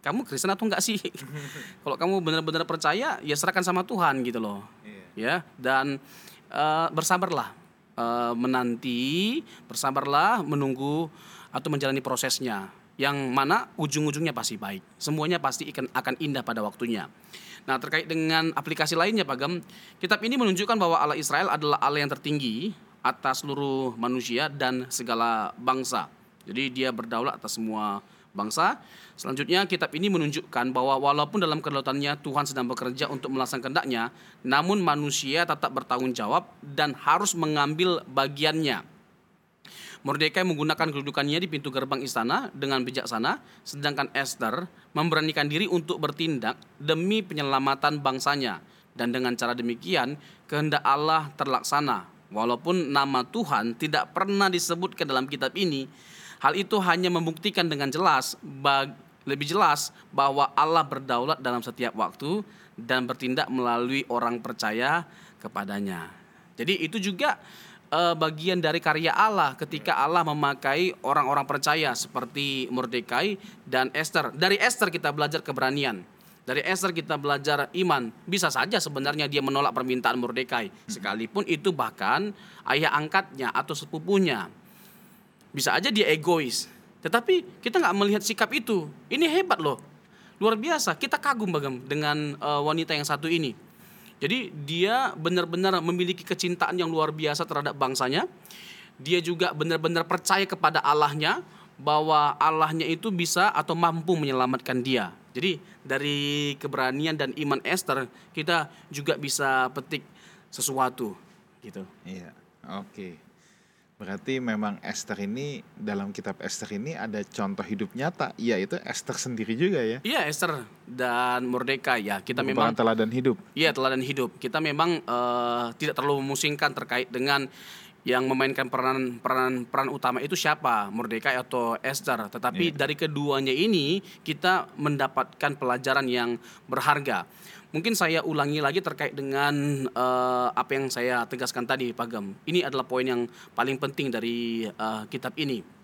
[SPEAKER 2] kamu Kristen atau enggak sih? Kalau kamu benar-benar percaya, ya serahkan sama Tuhan gitu loh. Ya, dan eh, bersabarlah eh, menanti, bersabarlah menunggu atau menjalani prosesnya. Yang mana ujung-ujungnya pasti baik. Semuanya pasti akan indah pada waktunya. Nah, terkait dengan aplikasi lainnya, Pak Gem, kitab ini menunjukkan bahwa Allah Israel adalah Allah yang tertinggi atas seluruh manusia dan segala bangsa. Jadi dia berdaulat atas semua bangsa. Selanjutnya kitab ini menunjukkan bahwa walaupun dalam kedaulannya Tuhan sedang bekerja untuk melaksanakan kehendaknya, namun manusia tetap bertanggung jawab dan harus mengambil bagiannya. Mordekai menggunakan kedudukannya di pintu gerbang istana dengan bijaksana, sedangkan Esther memberanikan diri untuk bertindak demi penyelamatan bangsanya. Dan dengan cara demikian, kehendak Allah terlaksana. Walaupun nama Tuhan tidak pernah disebut ke dalam kitab ini, Hal itu hanya membuktikan dengan jelas lebih jelas bahwa Allah berdaulat dalam setiap waktu dan bertindak melalui orang percaya kepadanya. Jadi itu juga eh, bagian dari karya Allah ketika Allah memakai orang-orang percaya seperti Mordekai dan Esther. Dari Esther kita belajar keberanian. Dari Esther kita belajar iman. Bisa saja sebenarnya dia menolak permintaan Mordekai, sekalipun itu bahkan ayah angkatnya atau sepupunya. Bisa aja dia egois. Tetapi kita nggak melihat sikap itu. Ini hebat loh. Luar biasa. Kita kagum bagam dengan eh, wanita yang satu ini. Jadi dia benar-benar memiliki kecintaan yang luar biasa terhadap bangsanya. Dia juga benar-benar percaya kepada Allahnya bahwa Allahnya itu bisa atau mampu menyelamatkan dia. Jadi dari keberanian dan iman Esther kita juga bisa petik sesuatu gitu.
[SPEAKER 1] Iya, oke. Berarti memang Esther ini dalam kitab Esther ini ada contoh hidup nyata, yaitu Esther sendiri juga ya.
[SPEAKER 2] Iya Esther dan Mordekai ya kita
[SPEAKER 1] Merupakan
[SPEAKER 2] memang
[SPEAKER 1] teladan hidup.
[SPEAKER 2] Iya teladan hidup. Kita memang eh, tidak terlalu memusingkan terkait dengan yang memainkan peranan peran peran utama itu siapa, Mordekai atau Esther. Tetapi dari keduanya ini kita mendapatkan pelajaran yang berharga. Mungkin saya ulangi lagi terkait dengan eh, apa yang saya tegaskan tadi, Pak Gem. Ini adalah poin yang paling penting dari eh, kitab ini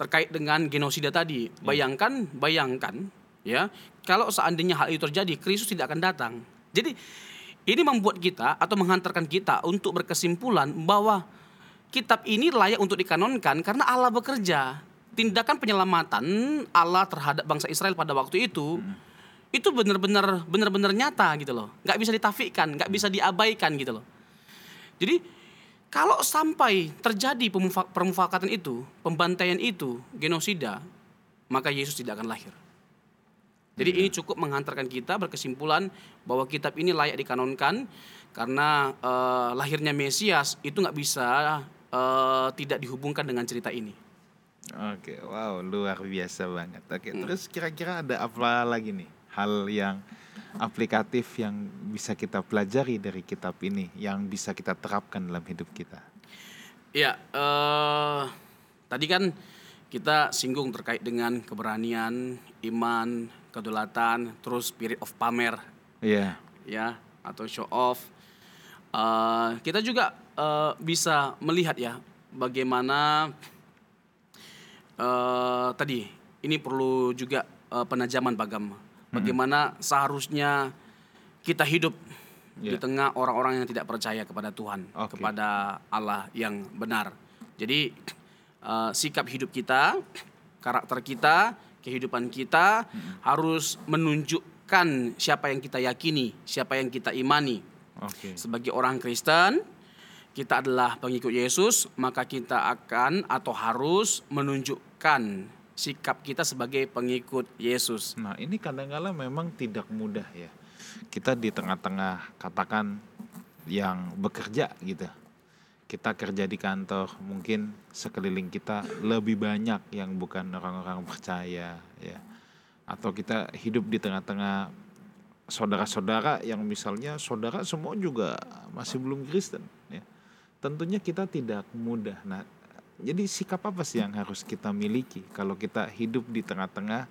[SPEAKER 2] terkait dengan genosida tadi. Bayangkan, bayangkan ya, kalau seandainya hal itu terjadi, Kristus tidak akan datang. Jadi ini membuat kita atau menghantarkan kita untuk berkesimpulan bahwa kitab ini layak untuk dikanonkan karena Allah bekerja. Tindakan penyelamatan Allah terhadap bangsa Israel pada waktu itu itu benar-benar benar-benar nyata gitu loh. nggak bisa ditafikan, nggak bisa diabaikan gitu loh. Jadi kalau sampai terjadi permufakatan itu, pembantaian itu, genosida, maka Yesus tidak akan lahir. Jadi ini cukup menghantarkan kita berkesimpulan bahwa kitab ini layak dikanonkan karena eh, lahirnya Mesias itu nggak bisa eh, tidak dihubungkan dengan cerita ini.
[SPEAKER 1] Oke, wow, luar biasa banget. Oke, terus kira-kira ada apa lagi nih hal yang aplikatif yang bisa kita pelajari dari kitab ini, yang bisa kita terapkan dalam hidup kita?
[SPEAKER 2] Ya, eh, tadi kan kita singgung terkait dengan keberanian, iman, kedulatan, terus spirit of pamer,
[SPEAKER 1] Iya,
[SPEAKER 2] ya, atau show off. Eh, kita juga eh, bisa melihat ya bagaimana eh, tadi ini perlu juga eh, penajaman bagam. Bagaimana seharusnya kita hidup di
[SPEAKER 1] Ya.
[SPEAKER 2] tengah orang-orang yang tidak percaya kepada Tuhan,
[SPEAKER 1] Oke.
[SPEAKER 2] kepada Allah yang benar. Jadi eh, sikap hidup kita, karakter kita, kehidupan kita harus menunjukkan siapa yang kita yakini, siapa yang kita imani.
[SPEAKER 1] oke.
[SPEAKER 2] Sebagai orang Kristen, kita adalah pengikut Yesus, maka kita akan atau harus menunjukkan sikap kita sebagai pengikut Yesus.
[SPEAKER 1] Nah, ini kadang-kala memang tidak mudah ya. Kita di tengah-tengah katakan yang bekerja gitu. Kita kerja di kantor, mungkin sekeliling kita lebih banyak yang bukan orang-orang percaya ya. Atau kita hidup di tengah-tengah saudara-saudara yang misalnya saudara semua juga masih belum Kristen ya. Tentunya kita tidak mudah. Nah, jadi sikap apa sih yang harus kita miliki kalau kita hidup di tengah-tengah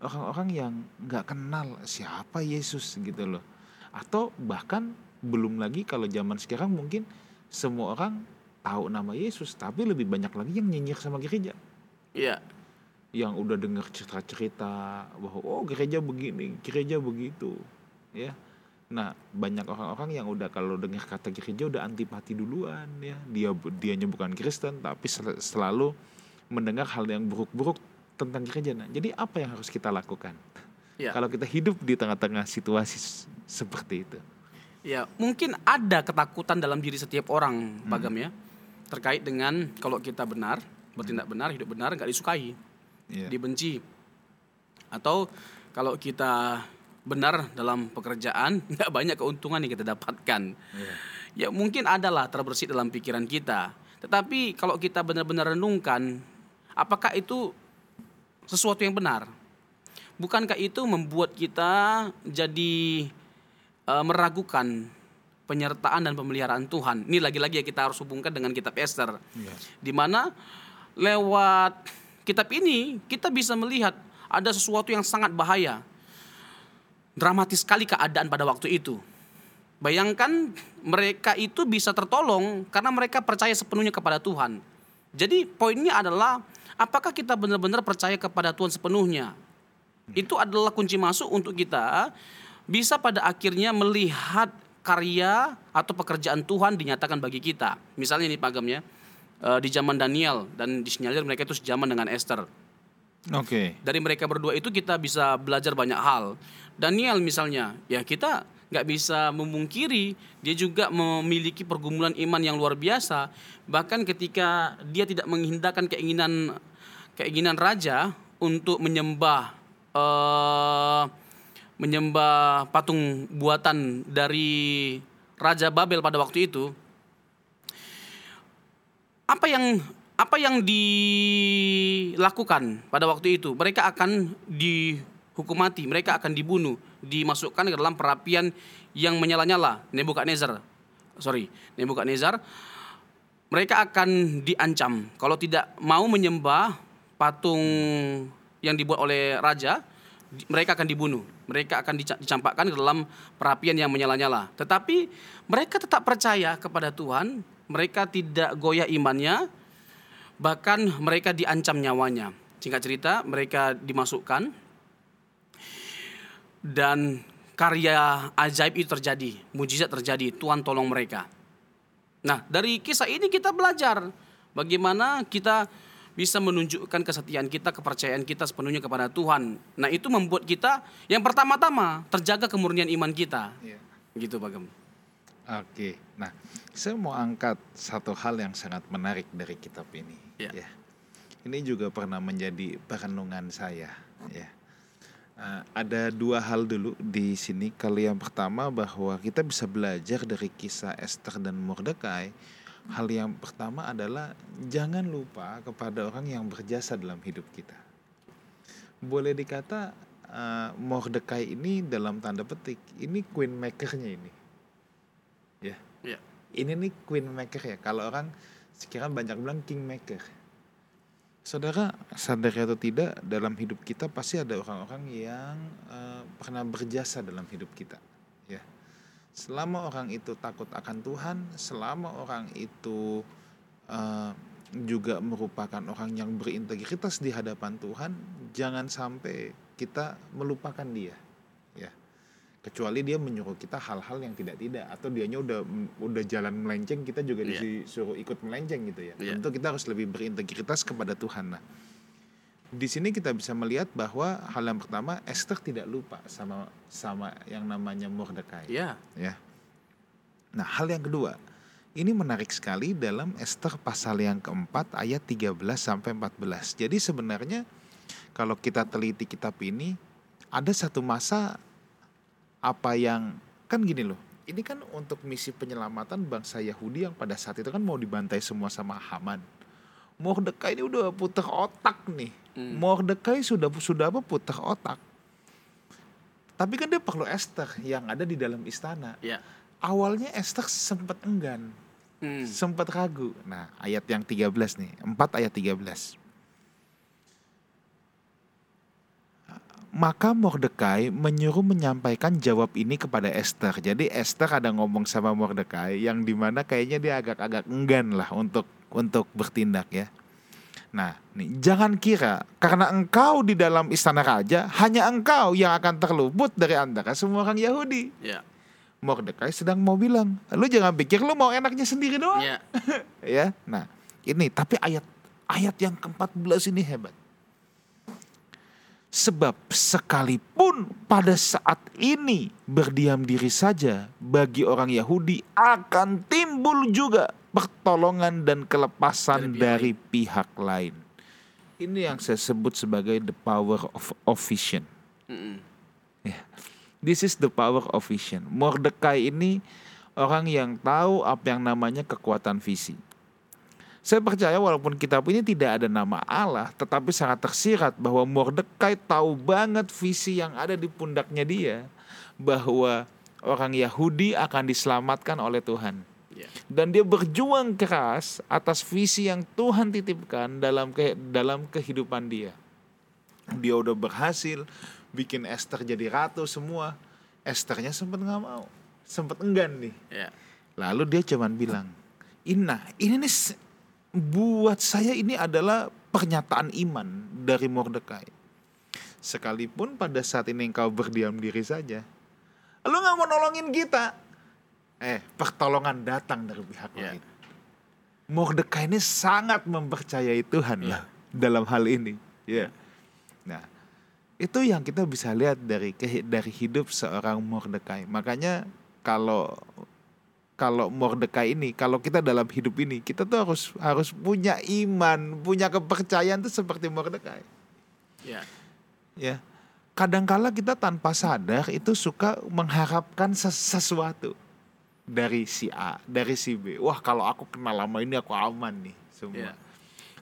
[SPEAKER 1] orang-orang yang nggak kenal siapa Yesus gitu loh? Atau bahkan belum lagi kalau zaman sekarang mungkin semua orang tahu nama Yesus tapi lebih banyak lagi yang nyinyir sama gereja.
[SPEAKER 2] Iya,
[SPEAKER 1] yang udah dengar cerita-cerita bahwa oh gereja begini gereja begitu ya nah banyak orang-orang yang udah kalau dengar kata gereja udah antipati duluan ya. Dia dianya bukan Kristen tapi sel- selalu mendengar hal yang buruk-buruk tentang gereja. Nah jadi apa yang harus kita lakukan?
[SPEAKER 2] Iya.
[SPEAKER 1] kalau kita hidup di tengah-tengah situasi seperti itu.
[SPEAKER 2] Ya, mungkin ada ketakutan dalam diri setiap orang, Bagam ya, terkait dengan kalau kita benar, bertindak benar, hidup benar, nggak disukai,
[SPEAKER 1] Iya.
[SPEAKER 2] dibenci, atau kalau kita benar dalam pekerjaan, nggak banyak keuntungan yang kita dapatkan.
[SPEAKER 1] Iya.
[SPEAKER 2] Ya mungkin adalah terbersit dalam pikiran kita, tetapi kalau kita benar-benar renungkan, apakah itu sesuatu yang benar? Bukankah itu membuat kita jadi eh, meragukan penyertaan dan pemeliharaan Tuhan? Ini lagi-lagi ya kita harus hubungkan dengan kitab Esther,
[SPEAKER 1] Iya.
[SPEAKER 2] di mana lewat kitab ini kita bisa melihat ada sesuatu yang sangat bahaya. Dramatis sekali keadaan pada waktu itu. Bayangkan mereka itu bisa tertolong karena mereka percaya sepenuhnya kepada Tuhan. Jadi poinnya adalah apakah kita benar-benar percaya kepada Tuhan sepenuhnya? Itu adalah kunci masuk untuk kita bisa pada akhirnya melihat karya atau pekerjaan Tuhan dinyatakan bagi kita. Misalnya ini Pak Gam ya, eh, di zaman Daniel dan disinyalir mereka itu sejaman dengan Esther.
[SPEAKER 1] Oke.
[SPEAKER 2] Dari mereka berdua itu kita bisa belajar banyak hal. Daniel misalnya, ya kita nggak bisa memungkiri dia juga memiliki pergumulan iman yang luar biasa. Bahkan ketika dia tidak menghindarkan keinginan keinginan raja untuk menyembah eh, menyembah patung buatan dari Raja Babel pada waktu itu, apa yang apa yang dilakukan pada waktu itu? Mereka akan dihukum mati, mereka akan dibunuh, dimasukkan ke dalam perapian yang menyala-nyala. Nebukadnezar, sorry, Nebukadnezar, mereka akan diancam kalau tidak mau menyembah patung yang dibuat oleh raja, mereka akan dibunuh. Mereka akan dica- dicampakkan ke dalam perapian yang menyala-nyala. Tetapi mereka tetap percaya kepada Tuhan, mereka tidak goyah imannya, bahkan mereka diancam nyawanya. Singkat cerita, mereka dimasukkan dan karya ajaib itu terjadi, mujizat terjadi, Tuhan tolong mereka. Nah, dari kisah ini kita belajar bagaimana kita bisa menunjukkan kesetiaan kita, kepercayaan kita sepenuhnya kepada Tuhan. Nah, itu membuat kita yang pertama-tama terjaga kemurnian iman kita.
[SPEAKER 1] Iya.
[SPEAKER 2] Gitu, Pak Gem.
[SPEAKER 1] Oke, nah saya mau angkat satu hal yang sangat menarik dari kitab ini.
[SPEAKER 2] Ya.
[SPEAKER 1] Ya. Ini juga pernah menjadi perenungan saya. Ya. Eh, ada dua hal dulu di sini. Kalau yang pertama bahwa kita bisa belajar dari kisah Esther dan Mordekai. Hal yang pertama adalah jangan lupa kepada orang yang berjasa dalam hidup kita. Boleh dikata eh, Mordekai ini dalam tanda petik ini queen makernya ini. Ya.
[SPEAKER 2] Ya.
[SPEAKER 1] Ini nih queen maker ya. Kalau orang sekarang banyak bilang king maker. Saudara, sadar atau tidak, dalam hidup kita pasti ada orang-orang yang eh, pernah berjasa dalam hidup kita. Ya. Selama orang itu takut akan Tuhan, selama orang itu eh, juga merupakan orang yang berintegritas di hadapan Tuhan, jangan sampai kita melupakan dia. Kecuali dia menyuruh kita hal-hal yang tidak-tidak atau dianya udah udah jalan melenceng kita juga
[SPEAKER 2] Iya.
[SPEAKER 1] disuruh ikut melenceng gitu ya.
[SPEAKER 2] Iya.
[SPEAKER 1] Tentu kita harus lebih berintegritas kepada Tuhan. Nah, di sini kita bisa melihat bahwa hal yang pertama Esther tidak lupa sama sama yang namanya Mordekai
[SPEAKER 2] Ya,
[SPEAKER 1] ya. Nah, hal yang kedua, ini menarik sekali dalam Esther pasal yang keempat ayat 13 sampai 14. Jadi sebenarnya kalau kita teliti kitab ini ada satu masa apa yang kan gini loh. Ini kan untuk misi penyelamatan bangsa Yahudi yang pada saat itu kan mau dibantai semua sama Haman. Mordekai ini udah putar otak nih.
[SPEAKER 2] Hmm.
[SPEAKER 1] Mordekai sudah sudah apa putar otak. Tapi kan dia perlu Esther yang ada di dalam istana
[SPEAKER 2] ya.
[SPEAKER 1] awalnya Esther sempat enggan,
[SPEAKER 2] Hmm.
[SPEAKER 1] sempat ragu. Nah, ayat yang 13 nih, 4 ayat 13. Maka Mordekai menyuruh menyampaikan jawab ini kepada Esther. Jadi Esther ada ngomong sama Mordekai yang di mana kayaknya dia agak-agak enggan lah untuk untuk bertindak ya. Nah, nih, jangan kira karena engkau di dalam istana raja hanya engkau yang akan terluput dari antara semua orang Yahudi.
[SPEAKER 2] Ya.
[SPEAKER 1] Mordekai sedang mau bilang, lu jangan pikir lu mau enaknya sendiri doang.
[SPEAKER 2] Ya.
[SPEAKER 1] Ya. Nah, ini tapi ayat ayat yang ke-14 ini hebat. Sebab sekalipun pada saat ini berdiam diri saja bagi orang Yahudi akan timbul juga pertolongan dan kelepasan
[SPEAKER 2] Dari
[SPEAKER 1] dari
[SPEAKER 2] pihak
[SPEAKER 1] lain. Ini yang saya sebut sebagai the power of, of vision. Ya. This is the power of vision. Mordekai ini orang yang tahu apa yang namanya kekuatan visi. Saya percaya walaupun kitab ini tidak ada nama Allah, tetapi sangat tersirat bahwa Mordekai tahu banget visi yang ada di pundaknya dia bahwa orang Yahudi akan diselamatkan oleh Tuhan.
[SPEAKER 2] Ya.
[SPEAKER 1] dan dia berjuang keras atas visi yang Tuhan titipkan dalam ke dalam kehidupan dia. Dia udah berhasil bikin Esther jadi ratu semua. Esthernya sempat nggak mau, sempat enggan nih.
[SPEAKER 2] Ya.
[SPEAKER 1] Lalu dia cuman bilang, Ina, ini nih buat saya ini adalah pernyataan iman dari Mordekai. Sekalipun pada saat ini engkau berdiam diri saja, lu nggak mau nolongin kita. Eh, pertolongan datang dari pihak
[SPEAKER 2] Ya.
[SPEAKER 1] lain. Mordekai ini sangat mempercayai Tuhan
[SPEAKER 2] Ya.
[SPEAKER 1] lah dalam hal ini. Ya. Nah, itu yang kita bisa lihat dari dari hidup seorang Mordekai. Makanya kalau kalau Mordekai ini, kalau kita dalam hidup ini, kita tuh harus harus punya iman, punya kepercayaan tuh seperti Mordekai.
[SPEAKER 2] Ya.
[SPEAKER 1] Ya. Kadangkala kita tanpa sadar itu suka mengharapkan ses- sesuatu dari si A, dari si B. Wah, kalau aku kenal lama ini aku aman nih semua.
[SPEAKER 2] Ya.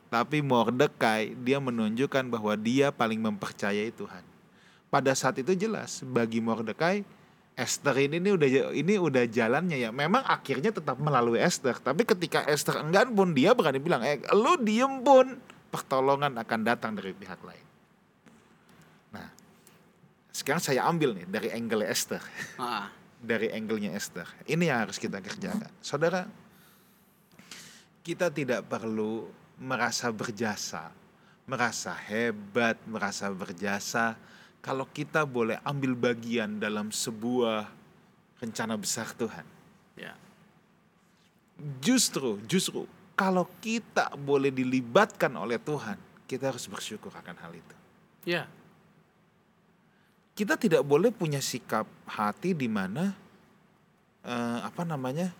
[SPEAKER 1] Tapi Mordekai dia menunjukkan bahwa dia paling mempercayai Tuhan. Pada saat itu jelas bagi Mordekai Esther ini ini udah ini udah jalannya ya. Memang akhirnya tetap melalui Esther, tapi ketika Esther enggan pun dia berani bilang, "Eh, lu diem pun, pertolongan akan datang dari pihak lain." Nah, sekarang saya ambil nih dari angle Esther
[SPEAKER 2] Ah,
[SPEAKER 1] dari angle-nya Esther. Ini yang harus kita kerjakan. Saudara, kita tidak perlu merasa berjasa, merasa hebat, merasa berjasa kalau kita boleh ambil bagian dalam sebuah rencana besar Tuhan.
[SPEAKER 2] ya.
[SPEAKER 1] Justru, justru kalau kita boleh dilibatkan oleh Tuhan, kita harus bersyukur akan hal itu.
[SPEAKER 2] Ya.
[SPEAKER 1] kita tidak boleh punya sikap hati di mana eh, apa namanya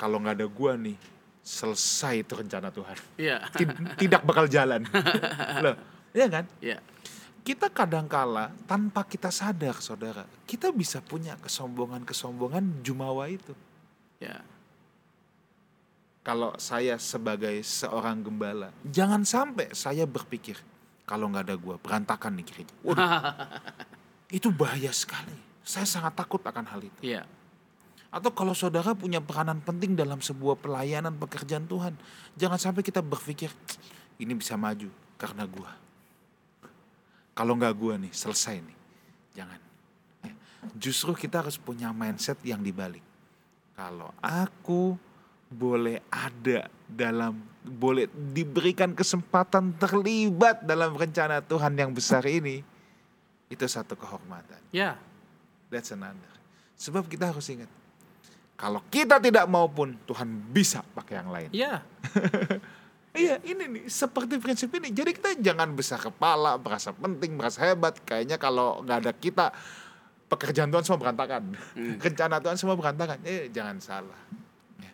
[SPEAKER 1] kalau nggak ada gua nih selesai itu rencana Tuhan
[SPEAKER 2] Ya.
[SPEAKER 1] Tid- tidak bakal jalan loh ya kan
[SPEAKER 2] Ya.
[SPEAKER 1] Kita kadangkala tanpa kita sadar saudara kita bisa punya kesombongan kesombongan jumawa itu
[SPEAKER 2] Ya.
[SPEAKER 1] kalau saya sebagai seorang gembala jangan sampai saya berpikir kalau nggak ada gua berantakan nih gereja Waduh, itu bahaya sekali saya sangat takut akan hal itu
[SPEAKER 2] Ya.
[SPEAKER 1] Atau kalau saudara punya peranan penting dalam sebuah pelayanan pekerjaan Tuhan, jangan sampai kita berpikir ini bisa maju karena gua. Kalau nggak gua nih selesai nih, jangan. Ya. Justru kita harus punya mindset yang dibalik. Kalau aku boleh ada dalam boleh diberikan kesempatan terlibat dalam rencana Tuhan yang besar ini, itu satu kehormatan.
[SPEAKER 2] Ya.
[SPEAKER 1] That's another. Sebab kita harus ingat, kalau kita tidak mau pun Tuhan bisa pakai yang lain.
[SPEAKER 2] Ya.
[SPEAKER 1] Iya, ini nih seperti prinsip ini. Jadi kita jangan besar kepala, merasa penting, merasa hebat. Kayaknya kalau nggak ada kita, pekerjaan Tuhan semua berantakan.
[SPEAKER 2] Hmm.
[SPEAKER 1] Rencana Tuhan semua berantakan. Eh, jangan salah. Ya.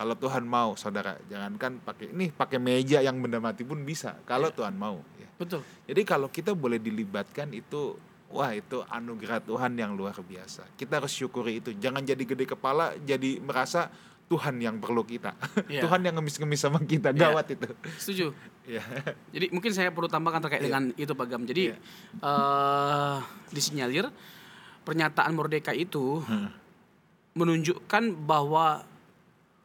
[SPEAKER 1] Kalau Tuhan mau, saudara, jangankan pakai ini pakai meja yang benda mati pun bisa. Kalau Tuhan mau. Ya.
[SPEAKER 2] Betul.
[SPEAKER 1] Jadi kalau kita boleh dilibatkan itu wah itu anugerah Tuhan yang luar biasa. Kita harus syukuri itu. Jangan jadi gede kepala, jadi merasa Tuhan yang perlu kita.
[SPEAKER 2] Iya.
[SPEAKER 1] Tuhan yang ngemis-ngemis sama kita.
[SPEAKER 2] Iya.
[SPEAKER 1] Gawat itu.
[SPEAKER 2] Setuju.
[SPEAKER 1] Ya.
[SPEAKER 2] Jadi mungkin saya perlu tambahkan terkait
[SPEAKER 1] Iya.
[SPEAKER 2] dengan itu Pak Gam. Jadi
[SPEAKER 1] Iya.
[SPEAKER 2] eh disinyalir pernyataan Mordekai itu
[SPEAKER 1] Hmm.
[SPEAKER 2] menunjukkan bahwa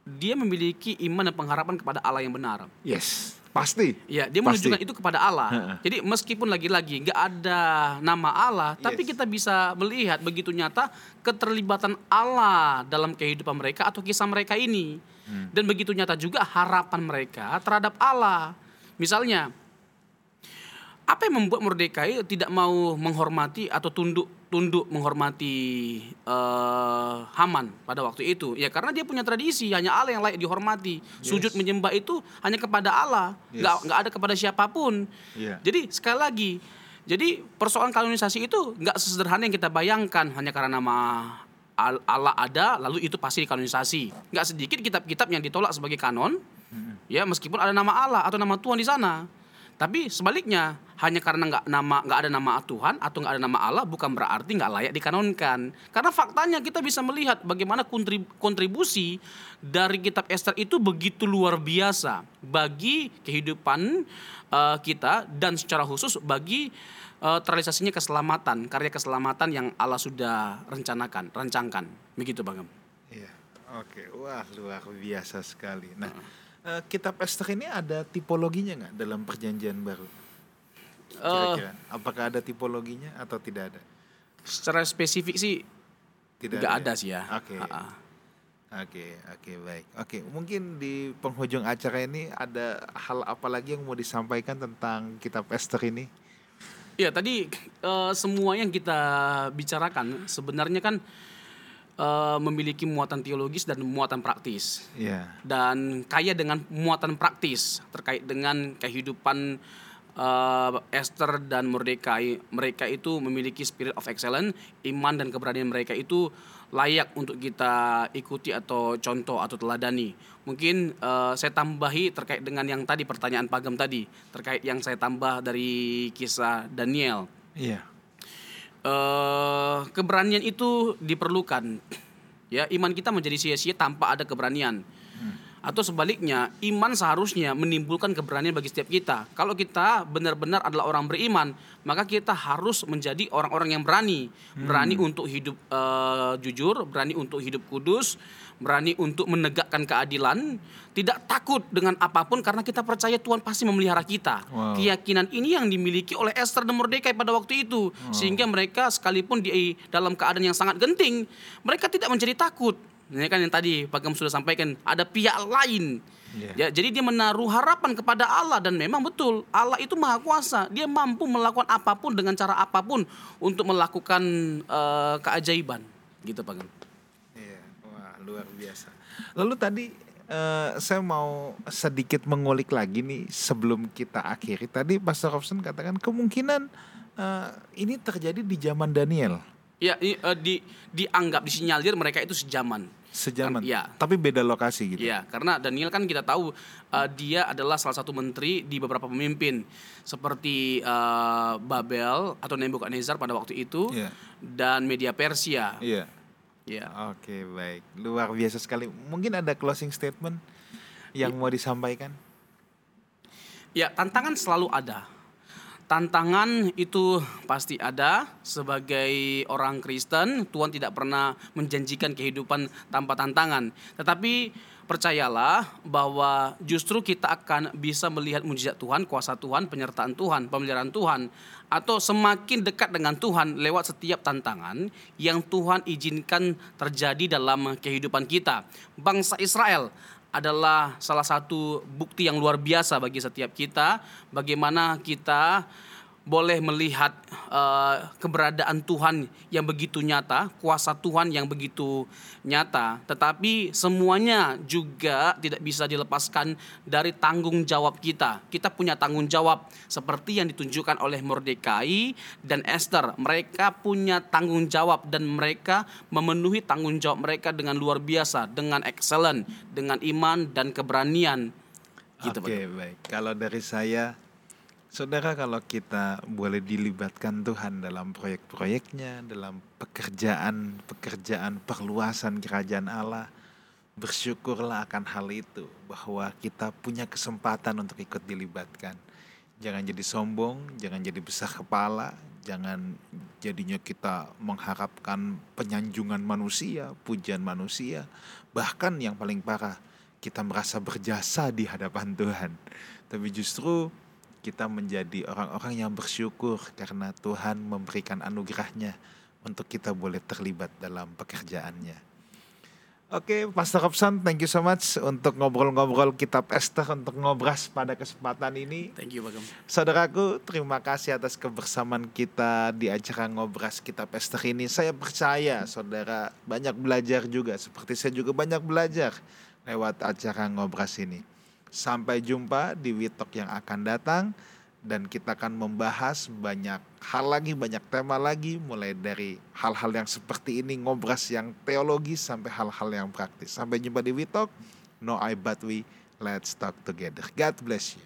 [SPEAKER 2] dia memiliki iman dan pengharapan kepada Allah yang benar.
[SPEAKER 1] Yes, pasti.
[SPEAKER 2] Ya, dia
[SPEAKER 1] Pasti.
[SPEAKER 2] menunjukkan itu kepada Allah.
[SPEAKER 1] Heeh.
[SPEAKER 2] Jadi meskipun lagi-lagi nggak ada nama Allah, tapi
[SPEAKER 1] Yes.
[SPEAKER 2] kita bisa melihat begitu nyata keterlibatan Allah dalam kehidupan mereka atau kisah mereka ini.
[SPEAKER 1] Hmm.
[SPEAKER 2] Dan begitu nyata juga harapan mereka terhadap Allah. Misalnya, apa yang membuat Mordekai tidak mau menghormati atau tunduk tunduk menghormati eh, Haman pada waktu itu? Ya karena dia punya tradisi hanya Allah yang layak dihormati. Sujud
[SPEAKER 1] Yes.
[SPEAKER 2] menyembah itu hanya kepada Allah, nggak
[SPEAKER 1] Yes.
[SPEAKER 2] nggak ada kepada siapa pun.
[SPEAKER 1] Iya.
[SPEAKER 2] Jadi sekali lagi, jadi persoalan kanonisasi itu nggak sesederhana yang kita bayangkan hanya karena nama Al- Allah ada, lalu itu pasti dikanonisasi. Nggak sedikit kitab-kitab yang ditolak sebagai kanon, ya meskipun ada nama Allah atau nama Tuhan di sana. Tapi sebaliknya, hanya karena nggak nama nggak ada nama Tuhan atau nggak ada nama Allah bukan berarti nggak layak dikanonkan. Karena faktanya kita bisa melihat bagaimana kontrib- kontribusi dari kitab Esther itu begitu luar biasa bagi kehidupan eh, kita dan secara khusus bagi eh, terrealisasinya keselamatan, karya keselamatan yang Allah sudah rencanakan, rancangkan. Begitu Bang.
[SPEAKER 1] Iya. Oke, wah luar biasa sekali. Nah, eh, kitab Esther ini ada tipologinya nggak dalam perjanjian baru?
[SPEAKER 2] Eh,
[SPEAKER 1] Kira-kira, apakah ada tipologinya atau tidak ada?
[SPEAKER 2] secara spesifik sih
[SPEAKER 1] Tidak ya?
[SPEAKER 2] ada sih ya.
[SPEAKER 1] Oke.
[SPEAKER 2] Ha-ha.
[SPEAKER 1] Oke, oke baik. Oke, mungkin di penghujung acara ini ada hal apa lagi yang mau disampaikan tentang kitab Esther ini?
[SPEAKER 2] Ya tadi eh, semua yang kita bicarakan sebenarnya kan eh, memiliki muatan teologis dan muatan praktis
[SPEAKER 1] Ya,
[SPEAKER 2] dan kaya dengan muatan praktis terkait dengan kehidupan eh, Esther dan Mordekai. Mereka itu memiliki spirit of excellence, iman dan keberanian mereka itu layak untuk kita ikuti atau contoh atau teladani. Mungkin eh, saya tambahi terkait dengan yang tadi pertanyaan Pagam tadi, terkait yang saya tambah dari kisah Daniel
[SPEAKER 1] iya,
[SPEAKER 2] eh keberanian itu diperlukan. Ya, iman kita menjadi sia-sia tanpa ada keberanian. Atau sebaliknya, iman seharusnya menimbulkan keberanian bagi setiap kita. Kalau kita benar-benar adalah orang beriman, maka kita harus menjadi orang-orang yang berani, berani untuk hidup eh, jujur, berani untuk hidup kudus, berani untuk menegakkan keadilan, tidak takut dengan apa pun karena kita percaya Tuhan pasti memelihara kita.
[SPEAKER 1] Wow.
[SPEAKER 2] Keyakinan ini yang dimiliki oleh Esther dan Mordekai pada waktu itu, sehingga mereka sekalipun di dalam keadaan yang sangat genting, mereka tidak menjadi takut. Ini kan yang tadi Pak Gem sudah sampaikan, ada pihak lain.
[SPEAKER 1] Iya.
[SPEAKER 2] Ya, jadi dia menaruh harapan kepada Allah dan memang betul Allah itu maha kuasa. Dia mampu melakukan apa pun dengan cara apa pun untuk melakukan eh, keajaiban. Gitu Pak Gem.
[SPEAKER 1] iya. Wah, luar biasa. Lalu tadi eh, saya mau sedikit mengulik lagi nih sebelum kita akhiri. Tadi Pastor Robson katakan kemungkinan eh, ini terjadi di zaman Daniel.
[SPEAKER 2] Ya, i- eh, di, dianggap disinyalir mereka itu sejaman.
[SPEAKER 1] Sejaman,
[SPEAKER 2] Iya.
[SPEAKER 1] tapi beda lokasi gitu.
[SPEAKER 2] Iya, karena Daniel kan kita tahu uh, dia adalah salah satu menteri di beberapa pemimpin seperti uh, Babel atau Nebukadnezar pada waktu itu
[SPEAKER 1] Iya.
[SPEAKER 2] dan media Persia.
[SPEAKER 1] Iya.
[SPEAKER 2] Ya.
[SPEAKER 1] Oke, baik. Luar biasa sekali. Mungkin ada closing statement yang mau disampaikan?
[SPEAKER 2] Ya, tantangan selalu ada. Tantangan itu pasti ada sebagai orang Kristen, Tuhan tidak pernah menjanjikan kehidupan tanpa tantangan. Tetapi percayalah bahwa justru kita akan bisa melihat mujizat Tuhan, kuasa Tuhan, penyertaan Tuhan, pemeliharaan Tuhan atau semakin dekat dengan Tuhan lewat setiap tantangan yang Tuhan izinkan terjadi dalam kehidupan kita. Bangsa Israel adalah salah satu bukti yang luar biasa bagi setiap kita bagaimana kita boleh melihat eh, keberadaan Tuhan yang begitu nyata, kuasa Tuhan yang begitu nyata, tetapi semuanya juga tidak bisa dilepaskan dari tanggung jawab kita. Kita punya tanggung jawab seperti yang ditunjukkan oleh Mordekai dan Esther. Mereka punya tanggung jawab dan mereka memenuhi tanggung jawab mereka dengan luar biasa, dengan excellent, dengan iman dan keberanian. Gitu.
[SPEAKER 1] Oke, baik. Kalau dari saya, saudara, kalau kita boleh dilibatkan Tuhan dalam proyek-proyeknya, dalam pekerjaan-pekerjaan perluasan kerajaan Allah, bersyukurlah akan hal itu, bahwa kita punya kesempatan untuk ikut dilibatkan. Jangan jadi sombong, jangan jadi besar kepala, jangan jadinya kita mengharapkan penyanjungan manusia, pujian manusia, bahkan yang paling parah, kita merasa berjasa di hadapan Tuhan. Tapi justru kita menjadi orang-orang yang bersyukur karena Tuhan memberikan anugerahnya untuk kita boleh terlibat dalam pekerjaannya. Oke, Pastor Robson, thank you so much untuk ngobrol-ngobrol kitab Esther untuk ngobras pada kesempatan ini.
[SPEAKER 2] Thank you, Pak.
[SPEAKER 1] Saudaraku, terima kasih atas kebersamaan kita di acara ngobras kitab Esther ini. Saya percaya saudara banyak belajar juga, seperti saya juga banyak belajar lewat acara ngobras ini. Sampai jumpa di Witok yang akan datang dan kita akan membahas banyak hal lagi, banyak tema lagi mulai dari hal-hal yang seperti ini ngobras yang teologis sampai hal-hal yang praktis. Sampai jumpa di Witok. No I but we. Let's talk together. God bless you.